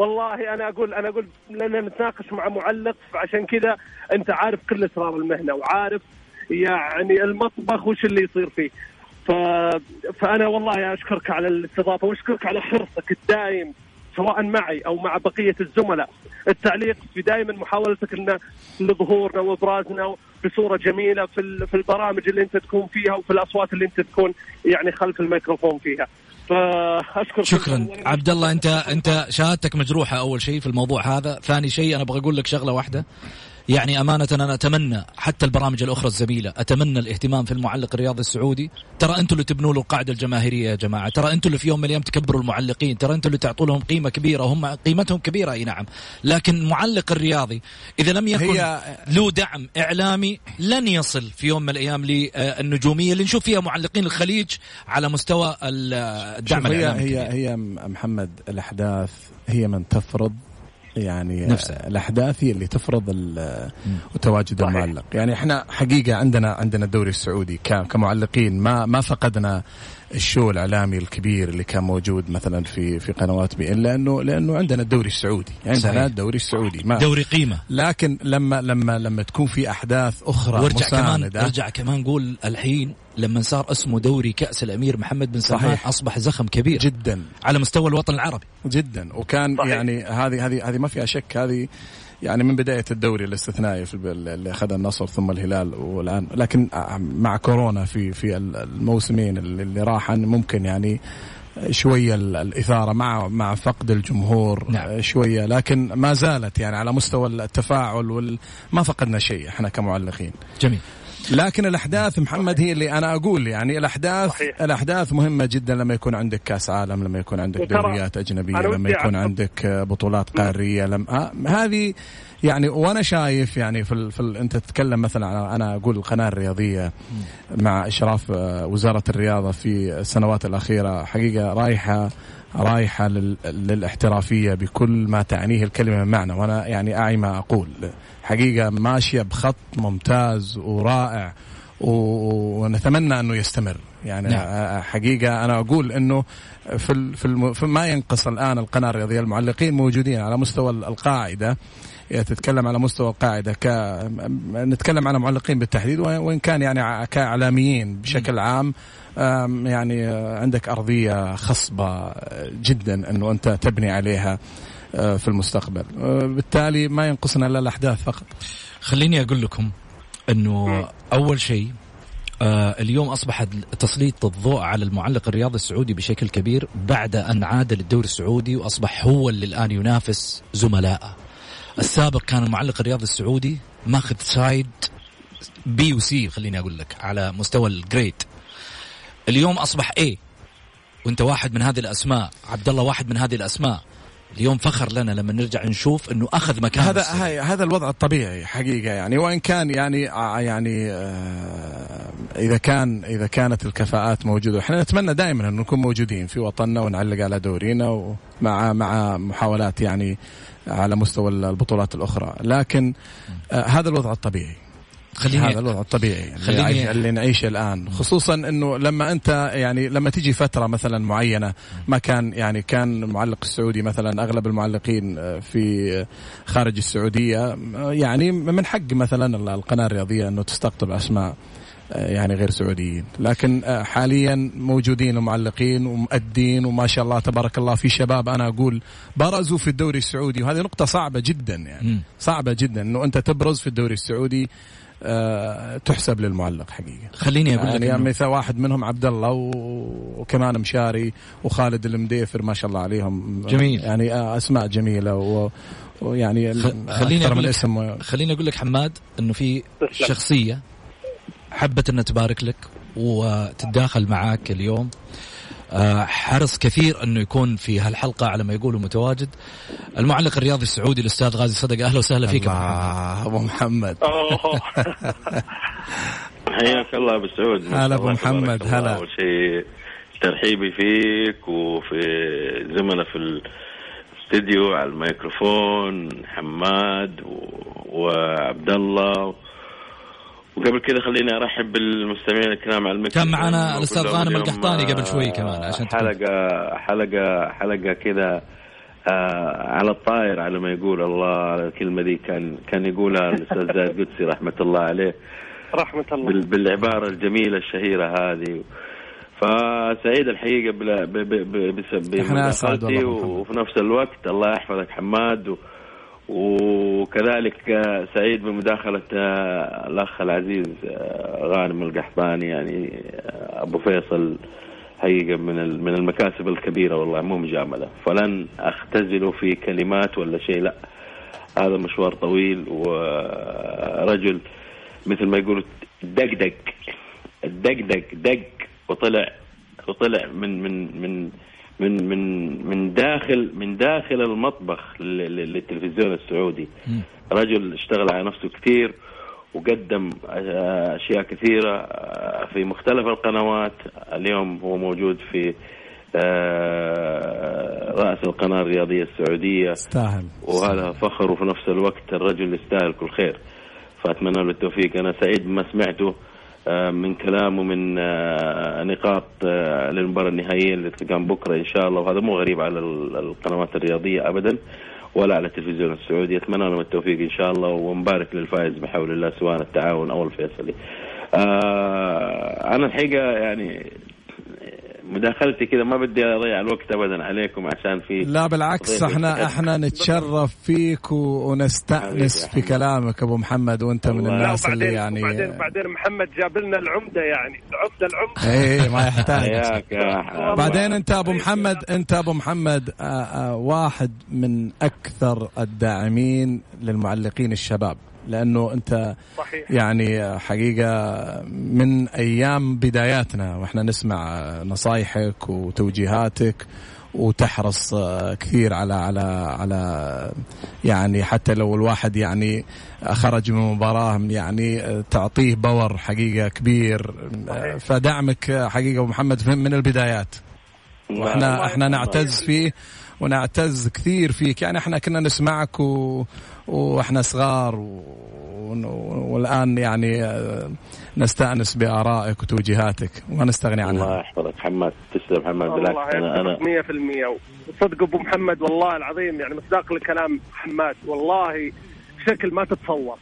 والله أنا أقول أنا أقول لأن نتناقش مع معلق فعشان كذا أنت عارف كل إسرار المهنة وعارف يعني المطبخ وش اللي يصير فيه. ف... فأنا والله أشكرك على الاستضافة وأشكرك على حرصك الدائم سواء معي أو مع بقية الزملاء. التعليق في دائما محاولتك إن لظهورنا وإبرازنا بصورة جميلة في في البرامج اللي أنت تكون فيها وفي الأصوات اللي أنت تكون يعني خلف الميكروفون فيها. فأشكر شكرا. عبد الله انت أنت شهادتك مجروحة أول شيء في الموضوع هذا. ثاني شيء أنا أبغى أقول لك شغلة واحدة. يعني أمانة أنا أتمنى حتى البرامج الأخرى الزميلة أتمنى الاهتمام في المعلق الرياضي السعودي. ترى أنتم اللي تبنوا له القاعدة الجماهيرية يا جماعة. ترى أنتم اللي في يوم من الأيام تكبروا المعلقين. ترى أنتم اللي تعطوا لهم قيمة كبيرة. وهم قيمتهم كبيرة أي نعم. لكن المعلق الرياضي إذا لم يكن هي- له دعم إعلامي لن يصل في يوم من الأيام للنجومية اللي نشوف فيها معلقين الخليج على مستوى ال- الدعم هي الإعلامي هي. هي محمد الأحداث هي من تفرض يعني نفسها. الأحداث هي اللي تفرض ال- وتواجد صحيح. المعلق يعني إحنا حقيقة عندنا عندنا الدوري السعودي كمعلقين ما ما فقدنا الشو الإعلامي الكبير اللي كان موجود مثلا في في قنوات بي إن لأنه لأنه عندنا الدوري السعودي عندنا صحيح. الدوري السعودي ما دوري قيمة لكن لما لما لما تكون في أحداث أخرى وارجع كمان ارجع كمان نقول الحين لما صار اسمه دوري كأس الأمير محمد بن سلمان صحيح. أصبح زخم كبير جدا على مستوى الوطن العربي جدا وكان صحيح. يعني هذه هذه هذه ما فيها شك هذه يعني من بداية الدوري الاستثنائي في اللي أخذ النصر ثم الهلال والآن. لكن مع كورونا في في الموسمين اللي راحا ممكن يعني شوية ال- الإثارة مع مع فقد الجمهور نعم. شوية. لكن ما زالت يعني على مستوى التفاعل وال ما فقدنا شيء إحنا كمعلقين. جميل. لكن الأحداث محمد هي اللي أنا أقول يعني الأحداث صحيح. الأحداث مهمة جدا لما يكون عندك كأس عالم لما يكون عندك دوريات أجنبية لما يكون عندك بطولات قارية لم ه- هذه يعني وأنا شايف يعني في, ال... في ال... أنت تتكلم مثلا أنا أقول القناة الرياضية مع إشراف آه، وزارة الرياضة في السنوات الأخيرة حقيقة رايحه رايحة لل... للاحترافية بكل ما تعنيه الكلمة من معنى. وأنا يعني أعي ما أقول. حقيقة ماشية بخط ممتاز ورائع ونتمنى أنه يستمر. يعني نعم. حقيقة أنا أقول إنه في في, الم... في ما ينقص الآن القناة الرياضية المعلقين موجودين على مستوى القاعدة. تتكلم على مستوى القاعدة ك نتكلم على معلقين بالتحديد وإن- وإن كان يعني كإعلاميين بشكل عام يعني عندك أرضية خصبة جدا إنه أنت تبني عليها آه، في المستقبل. آه، بالتالي ما ينقصنا إلا الأحداث فقط. خليني أقول لكم إنه أول شيء آه اليوم أصبح تسليط الضوء على المعلق الرياضي السعودي بشكل كبير بعد أن عاد للدوري السعودي وأصبح هو اللي الآن ينافس زملائه. السابق كان المعلق الرياضي السعودي ماخذ side B و C خليني أقول لك على مستوى ال grade اليوم أصبح A وأنت واحد من هذه الأسماء عبد الله واحد من هذه الأسماء. اليوم فخر لنا لما نرجع نشوف إنه أخذ مكان هذا هاي هذا الوضع الطبيعي حقيقة يعني وإن كان يعني آه، يعني آه، إذا كان إذا كانت الكفاءات موجودة. إحنا نتمنى دائما إنه نكون موجودين في وطننا ونعلق على دورينا ومع مع محاولات يعني على مستوى البطولات الأخرى. لكن آه، هذا الوضع الطبيعي. خليني هذا الوضع الطبيعي خليني اللي نعيشه الآن. خصوصا إنه لما أنت يعني لما تجي فترة مثلا معينة ما كان يعني كان المعلق السعودي مثلا أغلب المعلقين في خارج السعودية يعني من حق مثلا القناة الرياضية إنه تستقطب اسماء يعني غير سعوديين. لكن حاليا موجودين ومعلقين ومؤدين وما شاء الله تبارك الله في شباب أنا أقول برزوا في الدوري السعودي. وهذه نقطة صعبة جدا يعني. صعبة جدا إنه أنت تبرز في الدوري السعودي أه تحسب للمعلق حقيقة. خليني أقول لك يعني مثل واحد منهم عبد الله وكمان مشاري وخالد المديفر ما شاء الله عليهم. جميل. يعني أسماء جميلة و ويعني خليني أقول لك خليني أقول لك حماد إنه في شخصية حبت انها تبارك لك وتتداخل معاك اليوم. آه، حرص كثير إنه يكون في هالحلقة على ما يقولوا متواجد. المعلق الرياضي السعودي الأستاذ غازي صدق أهلا وسهلا فيك أبو محمد. حياك الله أبو سعود. هلا أبو محمد هلا. أول شيء ترحيبي فيك وفي زملاء في الاستديو على الميكروفون حماد وعبد الله. وقبل كذا خليني أرحب بالمستمعين الكرام على المكتب كان معنا الأستاذ غانم القحطاني قبل شوي كمان عشان حلقه حلقه حلقة كذا آه على الطاير على ما يقول الله الكلمة دي كان كان يقولها الأستاذ زايد قدسي رحمة الله عليه. رحمة الله. بالعبارة الجميلة الشهيرة هذه. فسعيد الحقيقة بمداخلتي وفي نفس الوقت الله يحفظك حماد و وكذلك سعيد بمداخلة الأخ العزيز غانم القحطاني يعني أبو فيصل حقيقة من من المكاسب الكبيرة والله مو مجاملة. فلن أختزل في كلمات ولا شيء لا. هذا مشوار طويل ورجل مثل ما يقولوا دقدق الدقدق دق وطلع وطلع من من من من من من داخل من داخل المطبخ للتلفزيون السعودي. رجل اشتغل على نفسه كثير وقدم أشياء كثيرة في مختلف القنوات. اليوم هو موجود في آه، رأس القناة الرياضية السعودية. استاهل وهذا فخر وفي نفس الوقت الرجل يستاهل كل خير. فأتمنى له التوفيق. أنا سعيد بما سمعته. آه، من كلام ومن آه، نقاط آه، للمباراة النهائية اللي تقام بكرة إن شاء الله. وهذا مو غريب على القنوات الرياضية أبدا ولا على التلفزيون السعودي. أتمنى لهم التوفيق إن شاء الله ومبارك للفائز بحول الله سواء التعاون أو الفيصلي. أنا الحقيقة يعني مداخلتي كذا ما بدي أضيع الوقت ابدا عليكم عشان في لا بالعكس إحنا إحنا نتشرف فيك ونستأنس في كلامك أبو محمد وأنت من الناس اللي يعني بعدين بعدين محمد جاب لنا العمدة يعني. العمده العمدة. إيه ما يحتاج. بعدين أنت أبو محمد أنت أبو محمد آه، آه، واحد من أكثر الداعمين للمعلقين الشباب. لأنه أنت صحيح. يعني حقيقة من أيام بداياتنا وإحنا نسمع نصايحك وتوجيهاتك وتحرص كثير على على على يعني حتى لو الواحد يعني خرج من مباراة يعني تعطيه باور حقيقة كبير. فدعمك حقيقة محمد من البدايات. وإحنا إحنا نعتز فيه ونعتز كثير فيك. يعني إحنا كنا نسمعك و... وإحنا صغار و... والآن يعني آه، نستأنس بآرائك وتوجيهاتك وما نستغني عنها. الله يحفظك حماد. تسلم حماد بالعكس. أنا أنا 100% صدق أبو محمد والله العظيم يعني مصداق لكلام حماد والله بشكل ما تتصور.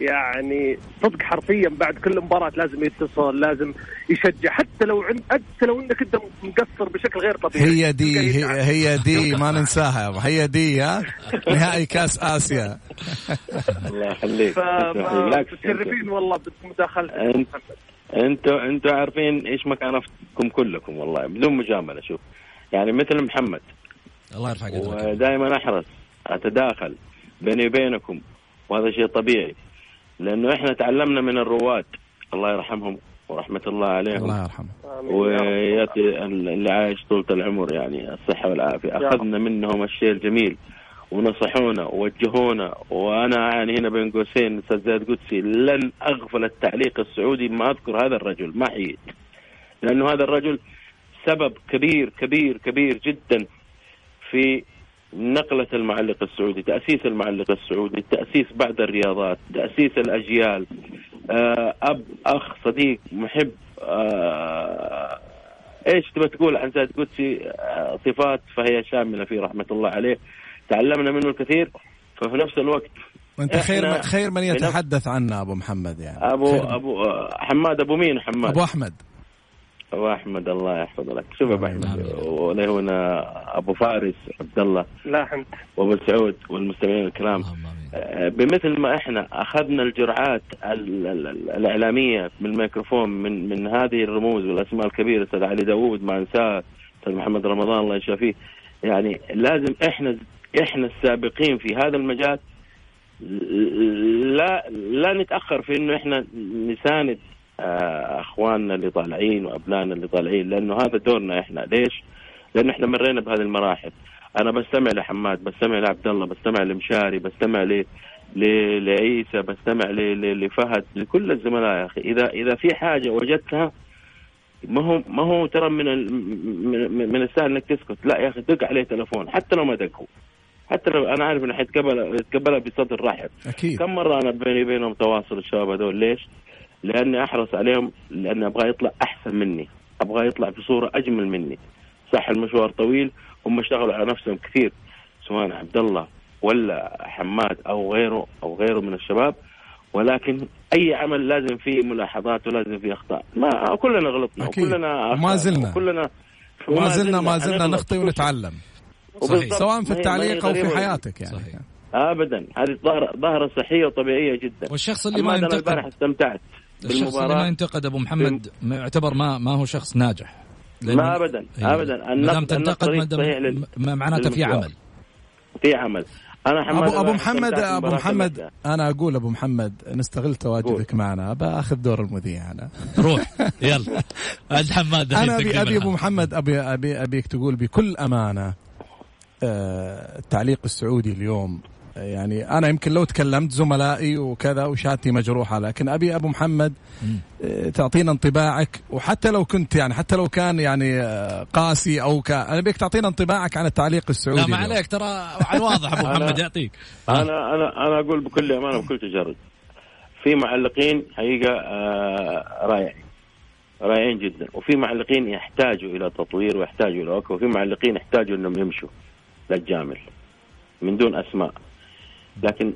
يعني صدق حرفيا بعد كل مباراة لازم يتصل لازم يشجع حتى لو عند حتى لو إنك أنت مقصر بشكل غير طبيعي. هي دي هي, هي دي ما ننساها هي دي ها؟ نهائي كأس آسيا. الله يخليك. متشرفين والله بمداخلتك أنتوا أنتوا عارفين إيش مكانتكم كلكم والله بدون مجاملة شوف. يعني مثل محمد. الله يرفع قدرك ودائما أحرص أتداخل بيني وبينكم وهذا شيء طبيعي. لأنه إحنا تعلمنا من الرواد الله يرحمهم ورحمة الله عليهم. الله يرحمه ويعطي اللي عايش طولة العمر يعني الصحة والعافية. أخذنا منهم الشيء الجميل ونصحونا ووجهونا. وأنا يعني هنا بين قوسين أستاذ زياد قدسي لن أغفل التعليق السعودي ما أذكر هذا الرجل. ما حييت لأنه هذا الرجل سبب كبير كبير كبير جدا في نقلة المعلق السعودي تأسيس المعلق السعودي تأسيس بعض الرياضات تأسيس الأجيال. آه، أب أخ صديق محب آه، إيش تبى تقول عن زيد قدسي؟ آه، صفات فهي شاملة فيه رحمة الله عليه. تعلمنا منه الكثير ففي نفس الوقت وأنت خير خير من يتحدث عنه أبو محمد يعني. أبو آه، حماد أبو مين حماد؟ أبو أحمد. أبو أحمد الله يحفظ لك. شوف يا أبو آمين. أحمد وله هنا أبو فارس عبد الله لا حمد. وأبو سعود والمستمعين الكرام. آه، بمثل ما إحنا أخذنا الجرعات ال- ال- ال- الإعلامية بالميكروفون من من هذه الرموز والأسماء الكبيرة أستاذ علي داوود ما انساه أستاذ محمد رمضان الله يشافيه يعني لازم إحنا إحنا السابقين في هذا المجال. لا لا نتأخر في إنه إحنا نساند أخواننا اللي طالعين وأبنائنا اللي طالعين لأنه هذا دورنا إحنا. ليش؟ لأنه إحنا مرينا بهذه المراحل. أنا بستمع لحماد بستمع لعبد الله بستمع لمشاري بستمع ل لعيسى بستمع. لفهد لكل الزملاء يا أخي. إذا إذا في حاجة وجدتها ما هو ما هو ترى من ال... من, من السهل إنك تسكت. لا يا أخي دق عليه تلفون حتى لو ما دقوا حتى لو أنا عارف إنه حيتقبل يتقبلها بصدر رحب. أكيد. كم مرة أنا بيني وبينهم تواصل الشباب هذول؟ ليش؟ لأني أحرص عليهم لاني ابغاه يطلع أحسن مني ابغاه يطلع بصورة أجمل مني صح المشوار طويل هم اشتغلوا على نفسهم كثير سواء عبد الله ولا حماد أو غيره أو غيره من الشباب ولكن أي عمل لازم فيه ملاحظات ولازم فيه أخطاء ما كلنا غلطنا أكيد. وكلنا وما زلنا. كلنا وما زلنا ما زلنا شيء. ونتعلم وبالضبط. سواء في ما ما التعليق أو في. حياتك يعني صحيح. ابدا هذه ظاهره ظاهرة صحية وطبيعية جدا والشخص اللي ما حماد أنا البارح ينتقد استمتعت الشخص اللي ما ينتقد أبو محمد ما يعتبر ما ما هو شخص ناجح ما ابدا. ابدا ما دام النقد تنتقد معناته في. عمل في عمل أنا حماد ابو البارح محمد أبو محمد. أنا أقول أبو محمد نستغل تواجدك معنا بأخذ دور المذيع أنا روح يلا عند حماد أنا ابي أبي أبو. محمد ابي ابي أبيك تقول بكل أمانة آه، التعليق السعودي اليوم يعني أنا يمكن لو تكلمت زملائي وكذا وشهادتي مجروحة لكن أبي أبو محمد. آه، تعطينا انطباعك وحتى لو كنت يعني حتى لو كان يعني آه، قاسي أو ك... أنا أبيك تعطينا انطباعك عن التعليق السعودي لا ما. عليك ترى على الواضح أبو محمد يعطيك. أنا أنا أنا أقول بكل أمانة وبكل تجرد في معلقين حقيقة آه، رائعين رائعين جدا وفي معلقين يحتاجوا إلى تطوير ويحتاجوا إلى وقت وفي معلقين يحتاجوا إنهم يمشوا للجامل من دون أسماء لكن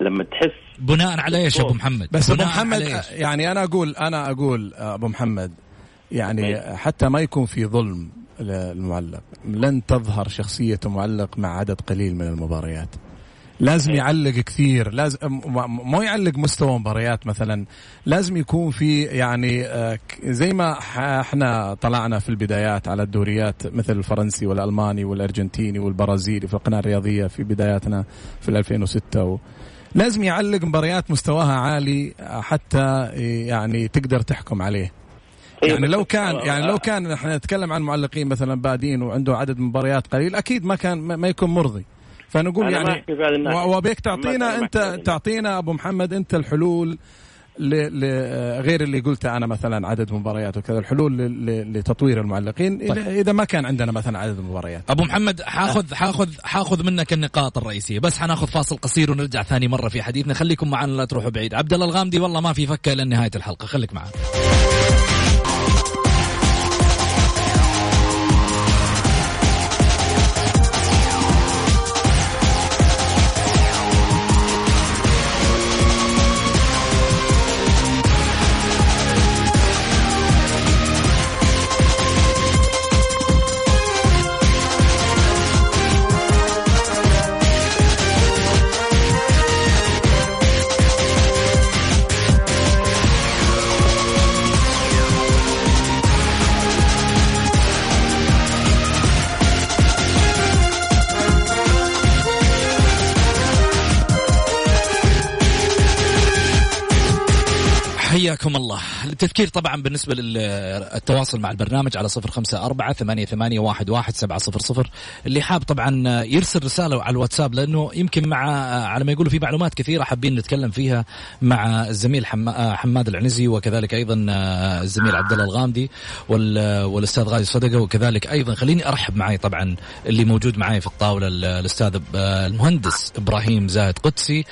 لما تحس بناء على إيش أبو محمد؟ بس أبو محمد؟ يعني أنا أقول أنا أقول أبو محمد يعني حتى ما يكون في ظلم للمعلق لن تظهر شخصية المعلق مع عدد قليل من المباريات. لازم يعلق كثير لازم مو يعلق مستوى مباريات مثلا لازم يكون في يعني آه، زي ما إحنا طلعنا في البدايات على الدوريات مثل الفرنسي والألماني والأرجنتيني والبرازيلي في القناة الرياضية في بداياتنا في 2006 و لازم يعلق مباريات مستواها عالي حتى يعني تقدر تحكم عليه. يعني لو كان يعني لو كان إحنا نتكلم عن معلقين مثلا بادين وعنده عدد مباريات قليل أكيد ما كان ما يكون مرضي. فنقول يعني وبيك تعطينا ما انت تعطينا أبو محمد أنت الحلول ل... ل... غير اللي قلته أنا مثلا عدد مباريات وكذا الحلول ل... ل... لتطوير المعلقين طيب. إذا- إذا ما كان عندنا مثلا عدد مباريات. أبو محمد حاخذ حاخذ حاخذ منك النقاط الرئيسية. بس حناخذ فاصل قصير ونرجع ثاني مرة في حديثنا. خليكم معنا لا تروحوا بعيد. عبد الله الغامدي والله ما في فكة إلى نهاية الحلقة. خليك معنا. حياكم الله. التذكير طبعا بالنسبة للتواصل مع البرنامج على صفر خمسة أربعة ثمانية, ثمانية واحد, واحد سبعة صفر صفر. اللي حاب طبعا يرسل رسالة على الواتساب لأنه يمكن مع على ما يقولوا في معلومات كثيرة حابين نتكلم فيها مع الزميل حماد العنزي وكذلك أيضا الزميل عبد الله الغامدي والأستاذ غازي صدقة وكذلك أيضا خليني أرحب معي طبعا اللي موجود معي في الطاولة الأستاذ المهندس إبراهيم زاهد قدسي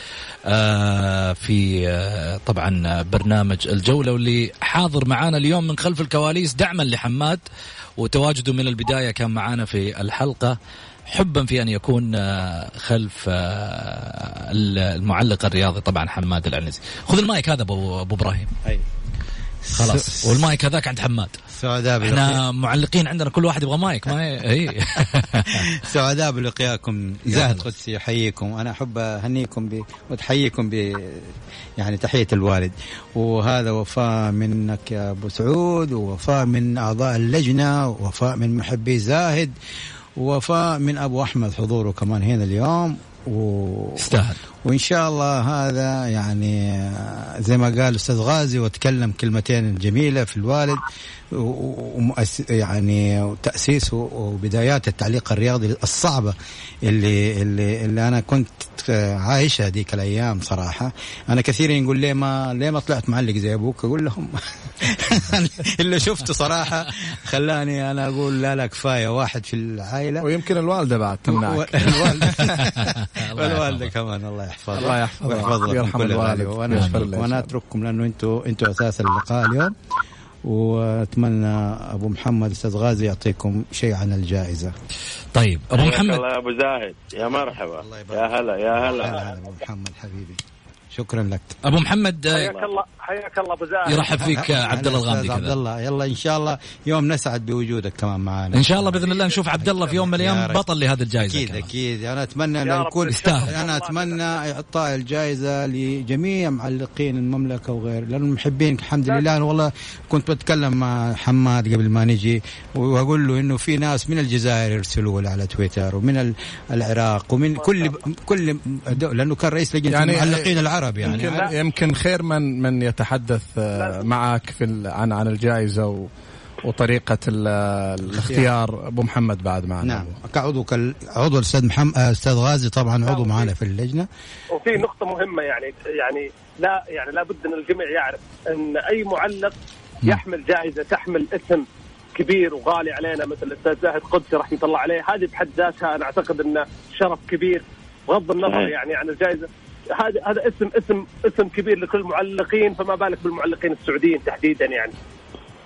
آه، في آه، طبعا برنامج الجولة واللي حاضر معانا اليوم من خلف الكواليس دعما لحماد وتواجده من البداية كان معانا في الحلقة. حبا في أن يكون آه، خلف المعلق الرياضي طبعا حماد العنزي. خذ المايك هذا ابو إبراهيم. أي. خلاص. والمايك هذاك عند حماد. سعداء إحنا معلقين عندنا كل واحد يبغى مايك ما إي. سعداء بلقياكم. زاهد قدسي يحييكم أنا أحب أهنيكم ب... وتحييكم ب يعني تحية الوالد. وهذا وفاء منك يا أبو سعود ووفاء من أعضاء اللجنة ووفاء من محبي زاهد ووفاء من أبو أحمد حضوره كمان هنا اليوم. و... استاهل. وإن شاء الله هذا يعني زي ما قال الاستاذ غازي وتكلم كلمتين جميلة في الوالد ومؤس يعني تأسيس وبدايات التعليق الرياضي الصعبة اللي اللي, اللي أنا كنت عايشها هذيك الأيام صراحة. أنا كثيرا يقول ليه ما ليه ما طلعت معلق زي أبوك؟ أقول لهم اللي شفته صراحة خلاني أنا أقول لا لا كفاية واحد في العائلة. ويمكن الوالدة بعد تمنعك. الوالده والوالدة. كمان الله يحفظها الله يحفظها ويحفظ لكم كل الوالد. وأنا وأنا أترككم لأنه أنتم أنتم أساس اللقاء اليوم. وأتمنى أبو محمد أستاذ غازي يعطيكم شيء عن الجائزة. طيب أبو محمد. الله يا أبو زاهد. يا مرحبا. يا هلا يا هلا. أبو محمد حبيبي. شكرا لك. أبو محمد آه، حياك الله حياك الله أبو زاهد. يرحب فيك عبد الله الغامدي عبد الله. يلا إن شاء الله يوم نسعد بوجودك كمان معنا إن شاء الله بإذن الله نشوف عبد الله في يوم من الأيام بطل لهذه الجائزة أكيد كمان. أكيد. أنا أتمنى أن يكون يستاهل. أنا أتمنى إعطاء الجائزة لجميع معلقين المملكة وغير لأنه محبين الحمد لله. أنا والله كنت بتكلم مع حماد قبل ما نجي وأقول له إنه في ناس من الجزائر يرسلوا لي على تويتر ومن العراق ومن كل كل لأنه كان رئيس لجنة يعني المعلقين العرب. يعني. يمكن, يمكن خير من من يتحدث معك في عن عن الجائزة و وطريقة الاختيار أبو محمد بعد معنا. نعم. كعضو عضو الاستاذ محمد أستاذ غازي طبعا عضو نعم. معنا في اللجنة. وفي نقطة مهمة يعني يعني لا يعني لابد إن الجميع يعرف إن أي معلق يحمل جائزة تحمل اسم كبير وغالي علينا مثل الأستاذ زاهد قدسي رحمة الله عليه. هذه بحد ذاتها أنا أعتقد إنه شرف كبير بغض النظر يعني عن الجائزة. هذا هذا اسم اسم اسم كبير لكل المعلقين فما بالك بالمعلقين السعوديين تحديدا يعني.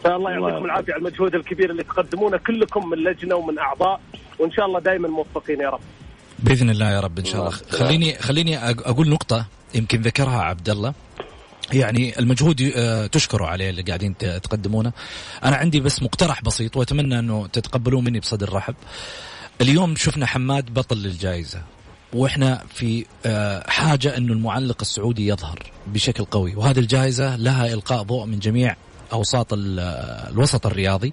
فالله يعطيكم العافية على المجهود الكبير اللي تقدمونه كلكم من لجنة ومن أعضاء وإن شاء الله دائما موفقين يا رب. بإذن الله يا رب إن شاء الله. خليني خليني أقول نقطة يمكن ذكرها عبد الله. يعني المجهود آه، تشكروا عليه اللي قاعدين تقدمونه. أنا عندي بس مقترح بسيط وأتمنى أنه تتقبلوه مني بصدر رحب. اليوم شفنا حماد بطل للجائزة. وإحنا في آه، حاجة إنه المعلق السعودي يظهر بشكل قوي. وهذه الجائزة لها إلقاء ضوء من جميع أوساط الوسط الرياضي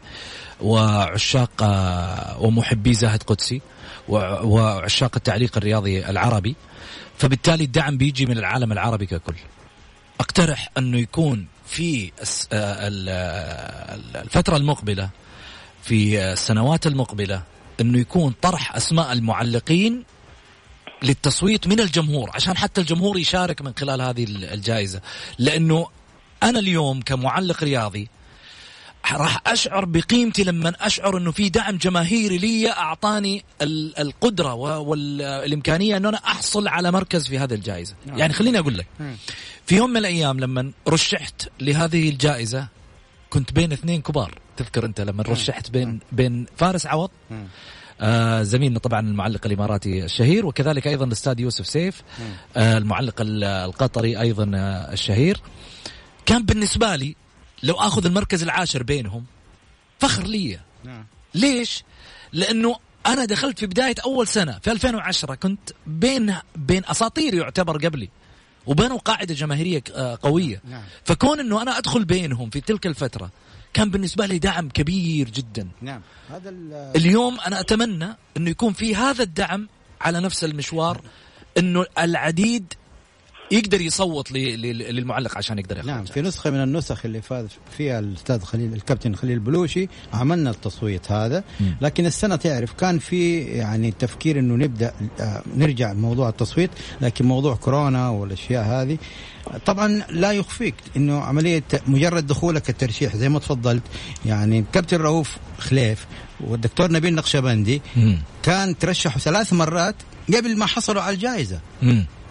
وعشاق آه، ومحبي زاهد قدسي وعشاق التعليق الرياضي العربي. فبالتالي الدعم بيجي من العالم العربي ككل. أقترح أنه يكون في آه، الفترة المقبلة في السنوات المقبلة أنه يكون طرح أسماء المعلقين للتصويت من الجمهور عشان حتى الجمهور يشارك من خلال هذه الجائزة. لأنه أنا اليوم كمعلق رياضي راح أشعر بقيمتي لما أشعر أنه في دعم جماهيري لي أعطاني القدرة والإمكانية أنه أنا أحصل على مركز في هذه الجائزة. نعم. يعني خليني أقول لك في يوم من الأيام لما رشحت لهذه الجائزة كنت بين اثنين كبار. تذكر أنت لما رشحت بين بين فارس عوض؟ آه زميلنا طبعا المعلق الإماراتي الشهير وكذلك أيضا الأستاذ يوسف سيف آه المعلق القطري أيضا آه الشهير كان بالنسبة لي لو آخذ المركز العاشر بينهم فخر لي نعم. ليش؟ لأنه أنا دخلت في بداية أول سنة في 2010 كنت بين بين أساطير يعتبر قبلي وبينهم قاعدة جماهيرية قوية نعم. فكون إنه أنا أدخل بينهم في تلك الفترة كان بالنسبة لي دعم كبير جدا. نعم. هذا اليوم أنا أتمنى إنه يكون في هذا الدعم على نفس المشوار إنه العديد يقدر يصوت للمعلق عشان يقدر ياخذ نعم في نسخة من النسخ اللي فاز فيها الأستاذ خليل الكابتن خليل بلوشي عملنا التصويت هذا. لكن السنة تعرف كان في يعني تفكير إنه نبدأ آه، نرجع موضوع التصويت لكن موضوع كورونا والأشياء هذه. طبعا لا يخفيك إنه عملية مجرد دخولك الترشيح زي ما تفضلت. يعني كابتن رؤوف خليف والدكتور نبيل نقشبندي. كان ترشحوا ثلاث مرات قبل ما حصلوا على الجائزة.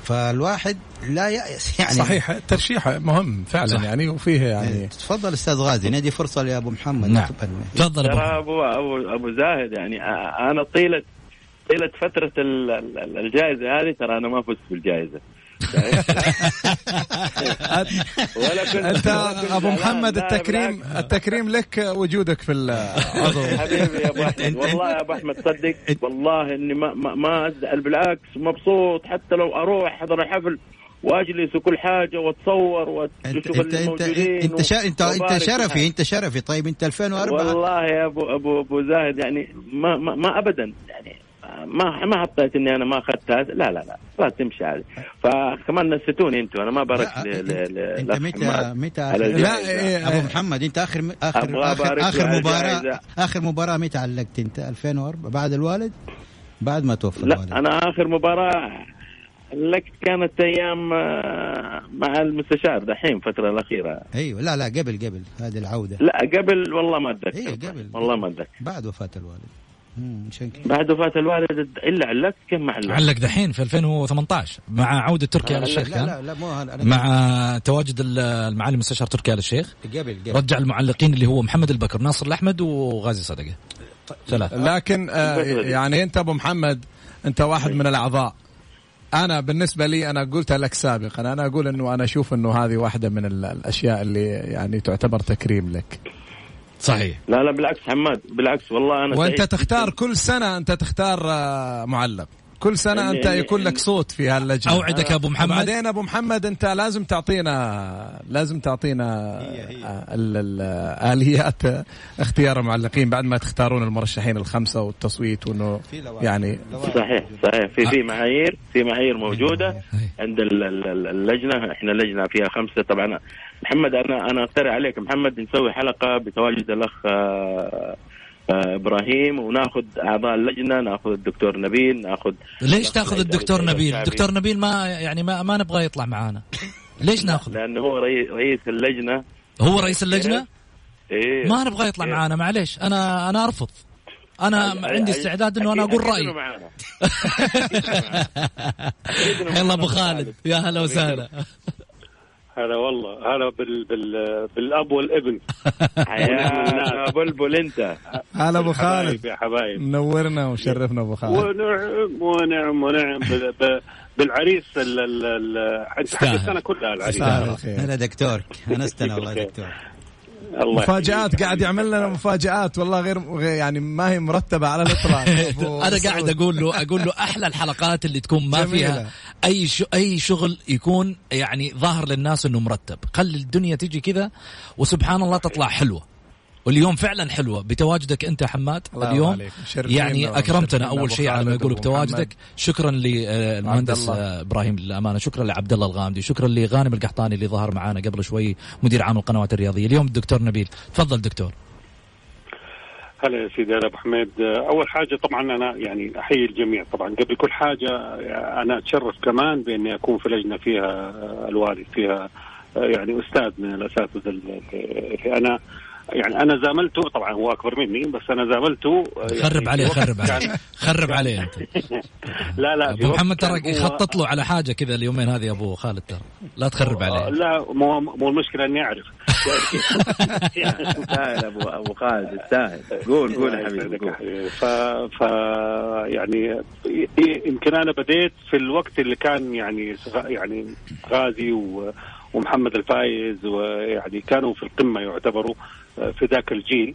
فالواحد لا يأس يعني صحيح الترشيح مهم فعلا صح. يعني وفيه يعني تفضل أستاذ غازي ندي فرصة لأبو محمد نعم. تفضل. ترى. ابو ابو أبو زاهد يعني أنا طيله طيلة فترة ال- ال- الجائزة هذه ترى أنا ما فزت بالجائزة ولا كنت أنت أبو. محمد التكريم. التكريم لك وجودك في العضو حبيبي يا أبو أحمد. والله يا أبو أحمد صدق. والله إني ما ما, ما أزعل بالعكس مبسوط. حتى لو أروح أحضر الحفل وأجلس وكل حاجة وأتصور انت وأشوف انت انت أنت, شا... انت, أنت شرفي أنت شرفي. طيب أنت 2004 والله يا ابو ابو أبو زاهد يعني ما ما, ما ابدا. يعني ما ما حطيت إني أنا ما أخذت هذا. لا لا لا لا تمشي هذه فكمان نسيتوني أنتم أنا ما بارك انت متى متى لا. إيه، أبو محمد أنت آخر آخر آخر, آخر مباراه. آخر مباراة متى علقت أنت؟ 2004 بعد الوالد؟ بعد ما توفى لا الوالد. أنا آخر مباراة لك كانت أيام آه، مع المستشار دحين الفترة الأخيرة. أيوه لا لا قبل قبل هذه العودة. لا قبل والله ما أتذكر. أيوه قبل والله ما أتذكر. بعد وفاة الوالد. بعد وفاة الوالد إلا علقت كم ما علقت. علق دحين في 2018 مع عودة تركي آل لا، الشيخ لا كان؟ لا لا مو هذا. أنا مع تواجد ال- المعالي المستشار تركي آل الشيخ قبل قبل. رجع المعلقين اللي هو محمد البكر ناصر الأحمد وغازي صدقة. ثلاثة. لكن آه يعني أنت أبو محمد أنت واحد من الأعضاء. أنا بالنسبة لي أنا قلتها لك سابقا أنا أقول إنه أنا أشوف إنه هذه واحدة من ال- الأشياء اللي يعني تعتبر تكريم لك. صحيح لا لا بالعكس حماد بالعكس والله أنا وأنت سعيد تختار. كل سنة أنت تختار آه، معلق كل سنة إني- أنت يكون لك صوت في هاللجنة. أوعدك يا أبو محمد. بعدين أبو محمد أنت لازم تعطينا لازم تعطينا آه، ال- ال- آليات اختيار المعلقين بعد ما تختارون المرشحين الخمسة والتصويت وإنه في لوائح. يعني صحيح صحيح. في في معايير في معايير موجودة. عند ال- ال- ال- اللجنة إحنا لجنه فيها خمسة. طبعا محمد أنا أنا أقترح عليك. محمد نسوي حلقة بتواجد الأخ آه، إبراهيم وناخذ أعضاء اللجنة ناخذ الدكتور نبيل ناخذ ليش تاخذ الدكتور نبيل. الدكتور نبيل ما يعني ما, ما نبغى يطلع معانا. ليش ناخذ؟ لأنه هو رئي- رئيس اللجنة. هو رئيس اللجنة؟ إيه. ما نبغى يطلع إيه. معانا معليش. أنا أنا أرفض. أنا أي- عندي استعداد إنه أنا أقول رايي. يلا أبو خالد. يا هلا وسهلا. هلا والله هلا بال بال بالأب والابن. يا بلبل أنت. هلا أبو خالد. يا حبايب. منورنا وشرفنا أبو خالد. ونعم ونعم ونعم. ب- بالعريس ال ال ال حتى. السنة كلها العريس. هلا دكتور. انستنا والله دكتور. مفاجآت. قاعد يعمل لنا مفاجآت والله غير يعني ما هي مرتبة على الإطلاق أبو أنا قاعد. أقول له أقول له أحلى الحلقات اللي تكون ما جميلة. فيها أي شو أي شغل يكون يعني ظاهر للناس إنه مرتب خلي الدنيا تيجي كذا وسبحان الله تطلع حلوة واليوم فعلا حلوة. بتواجدك أنت حماد الله اليوم؟ يعني أكرمتنا أول شيء على ما يقولوا. بتواجدك شكرا للمهندس عبد الله. إبراهيم للامانه شكرا لعبد الله الغامدي. شكرا لغانم القحطاني اللي ظهر معنا قبل شوي مدير عام القنوات الرياضية. اليوم الدكتور نبيل. تفضل دكتور. هلا يا سيدي هلا أبو حميد. أول حاجة طبعا أنا يعني أحيي الجميع طبعا. قبل كل حاجة أنا أتشرف كمان بإني أكون في لجنة فيها الوالد فيها يعني أستاذ من الأساتذة اللي أنا يعني أنا زاملته طبعا هو أكبر مني بس أنا زاملته يعني خرب عليه خرب عليه. خرب عليه أنت. لا لا أبو محمد ترى يخطط له على حاجة كذا اليومين هذه يا أبو خالد ترى. لا تخرب عليه. لا مو مو المشكلة إني أعرف. تستاهل ابو أبو خالد تستاهل قول قول يا حبيبي قول. ف ف يعني يمكن أنا بديت في الوقت اللي كان يعني يعني غازي و ومحمد الفايز ويعني كانوا في القمة يعتبروا. في ذاك الجيل.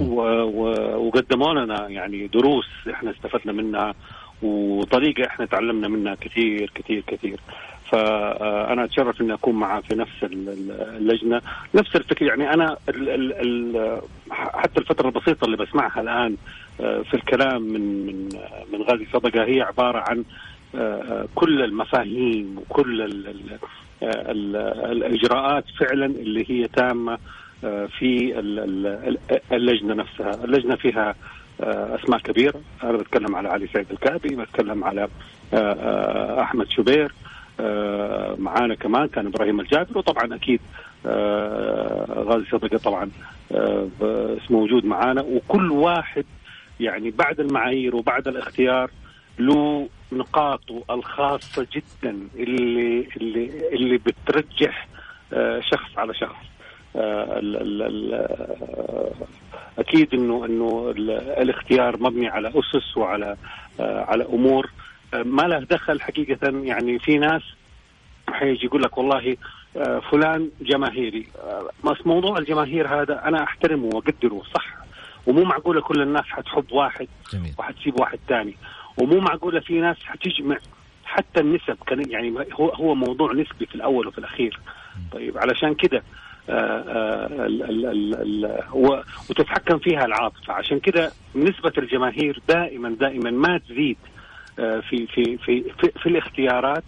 وقدموا لنا يعني دروس إحنا استفدنا منها وطريقة إحنا تعلمنا منها كثير كثير كثير. فأنا أتشرف إني أكون معاه في نفس ال- ال- اللجنة. نفس الفكرة يعني أنا ال ال ال حتى الفترة البسيطة اللي بسمعها الآن آه، في الكلام من من آه، من غازي صدقة هي عبارة عن كل المفاهيم وكل ال ال ال الإجراءات فعلا اللي هي تامة في اللجنة نفسها، اللجنة فيها أسماء كبيرة، أنا بتكلم على علي سعيد الكعبي، بتكلم على أحمد شبير، معانا كمان كان إبراهيم الجابر وطبعا أكيد غازي صدقة طبعا موجود معانا. وكل واحد يعني بعد المعايير وبعد الاختيار له نقاطه الخاصة جدا اللي اللي اللي بترجح شخص على شخص. أكيد انه إنه الاختيار مبني على أسس وعلى على أمور. ما له دخل حقيقة. يعني في ناس حيجي يقول لك والله فلان جماهيري. بس موضوع الجماهير هذا أنا أحترمه وأقدره صح. ومو معقولة كل الناس حتحب واحد جميل. وحتسيب واحد ثاني ومو معقولة في ناس حتجمع. حتى النسب كان يعني هو هو موضوع نسبي في الأول وفي الأخير. طيب علشان كده وتتحكم فيها العاطفة. عشان كده نسبة الجماهير دائما دائما ما تزيد في في في في, في الاختيارات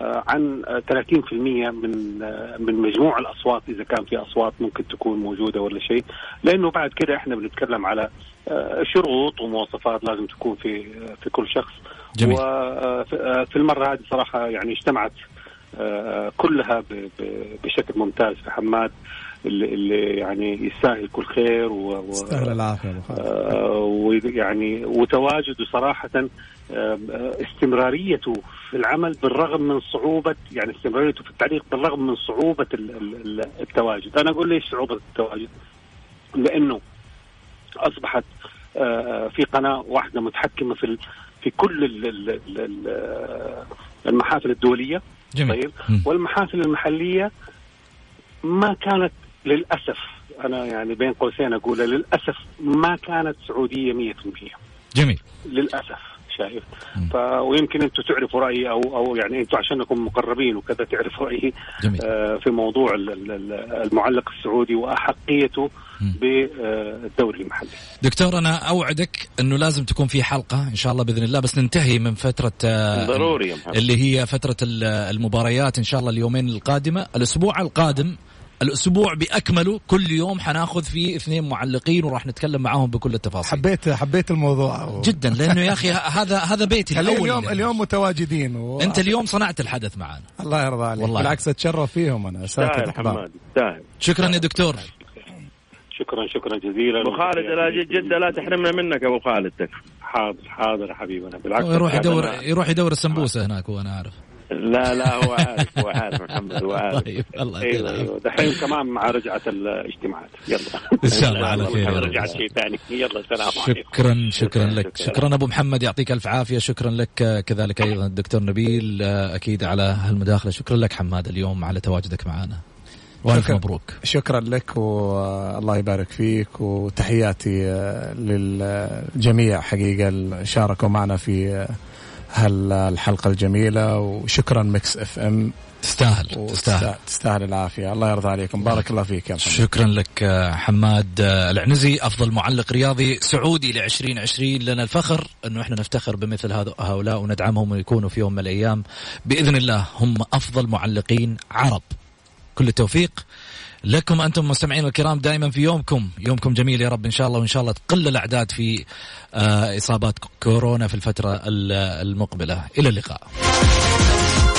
عن 30% من من مجموع الأصوات إذا كان في أصوات ممكن تكون موجودة ولا شيء. لأنه بعد كده إحنا بنتكلم على شروط ومواصفات لازم تكون في في كل شخص. جميل. وفي المرة هذه صراحة يعني اجتمعت كلها بشكل ممتاز. في حماد اللي, يعني يستاهل كل خير و يستاهل العافية ويعني وتواجده صراحة استمراريته في العمل بالرغم من صعوبة يعني استمراريته في التعليق بالرغم من صعوبة التواجد. أنا أقول ليش صعوبة التواجد؟ لأنه أصبحت في قناة واحدة متحكمة في في كل المحافل الدولية. جميل. طيب. والمحافل المحلية ما كانت للأسف أنا يعني بين قوسين أقول للأسف ما كانت سعودية 100% جميل. للأسف. شايف ف ويمكن أنتم تعرفوا رأيي أو أو يعني أنتم عشانكم مقربين وكذا تعرفوا رأيي آه في موضوع المعلق السعودي وأحقيته بالدوري المحلي. دكتور أنا أوعدك إنه لازم تكون في حلقة إن شاء الله بإذن الله بس ننتهي من فترة آه ضروري. اللي هي فترة المباريات إن شاء الله اليومين القادمة الأسبوع القادم الأسبوع بأكمله كل يوم حناخذ فيه اثنين معلقين وراح نتكلم معاهم بكل التفاصيل. حبيت حبيت الموضوع. و... جدا لأنه يا أخي هذا هذا بيتي الأول اليوم يعني. اليوم متواجدين و... أنت اليوم صنعت الحدث معنا الله يرضى عليك. والله. بالعكس أتشرف فيهم أنا. سهل حماد سهل شكرا يا دكتور. شكرا شكرا جزيلا. أبو خالد لا جده لا تحرمنا منك أبو خالد. حاضر حاضر يا حبيبنا بالعكس يروح يدور يروح يدور السمبوسة هناك وأنا عارف لا لا هو عارف هو عارف محمد هو عارف. طيب الله أيوه أيوه دحين كمان مع رجعة الاجتماعات. يلا. إن شاء الله على خير رجعت شيء ثاني. يلا سلام عليكم. شكرا شكرا لك. شكرا. أبو محمد يعطيك ألف عافية. شكرا لك كذلك أيضا الدكتور نبيل أكيد على هالمداخلة. شكرا لك حماد اليوم على تواجدك معنا. وألف مبروك. شكرا لك والله يبارك فيك وتحياتي للجميع حقيقة شاركوا معنا في هالحلقة الجميلة وشكرا Mix FM. تستاهل تستاهل. تستاهل العافية. الله يرضى عليكم. بارك الله فيك يا محمد شكرا لك حماد العنزي أفضل معلق رياضي سعودي ل 2020 لنا الفخر أنه إحنا نفتخر بمثل هؤلاء وندعمهم ويكونوا في يوم من الأيام. بإذن الله هم أفضل معلقين عرب. كل التوفيق. لكم أنتم مستمعين الكرام دائما في يومكم. يومكم جميل يا رب. إن شاء الله وإن شاء الله تقل الأعداد في إصابات كورونا في الفترة المقبلة. إلى اللقاء.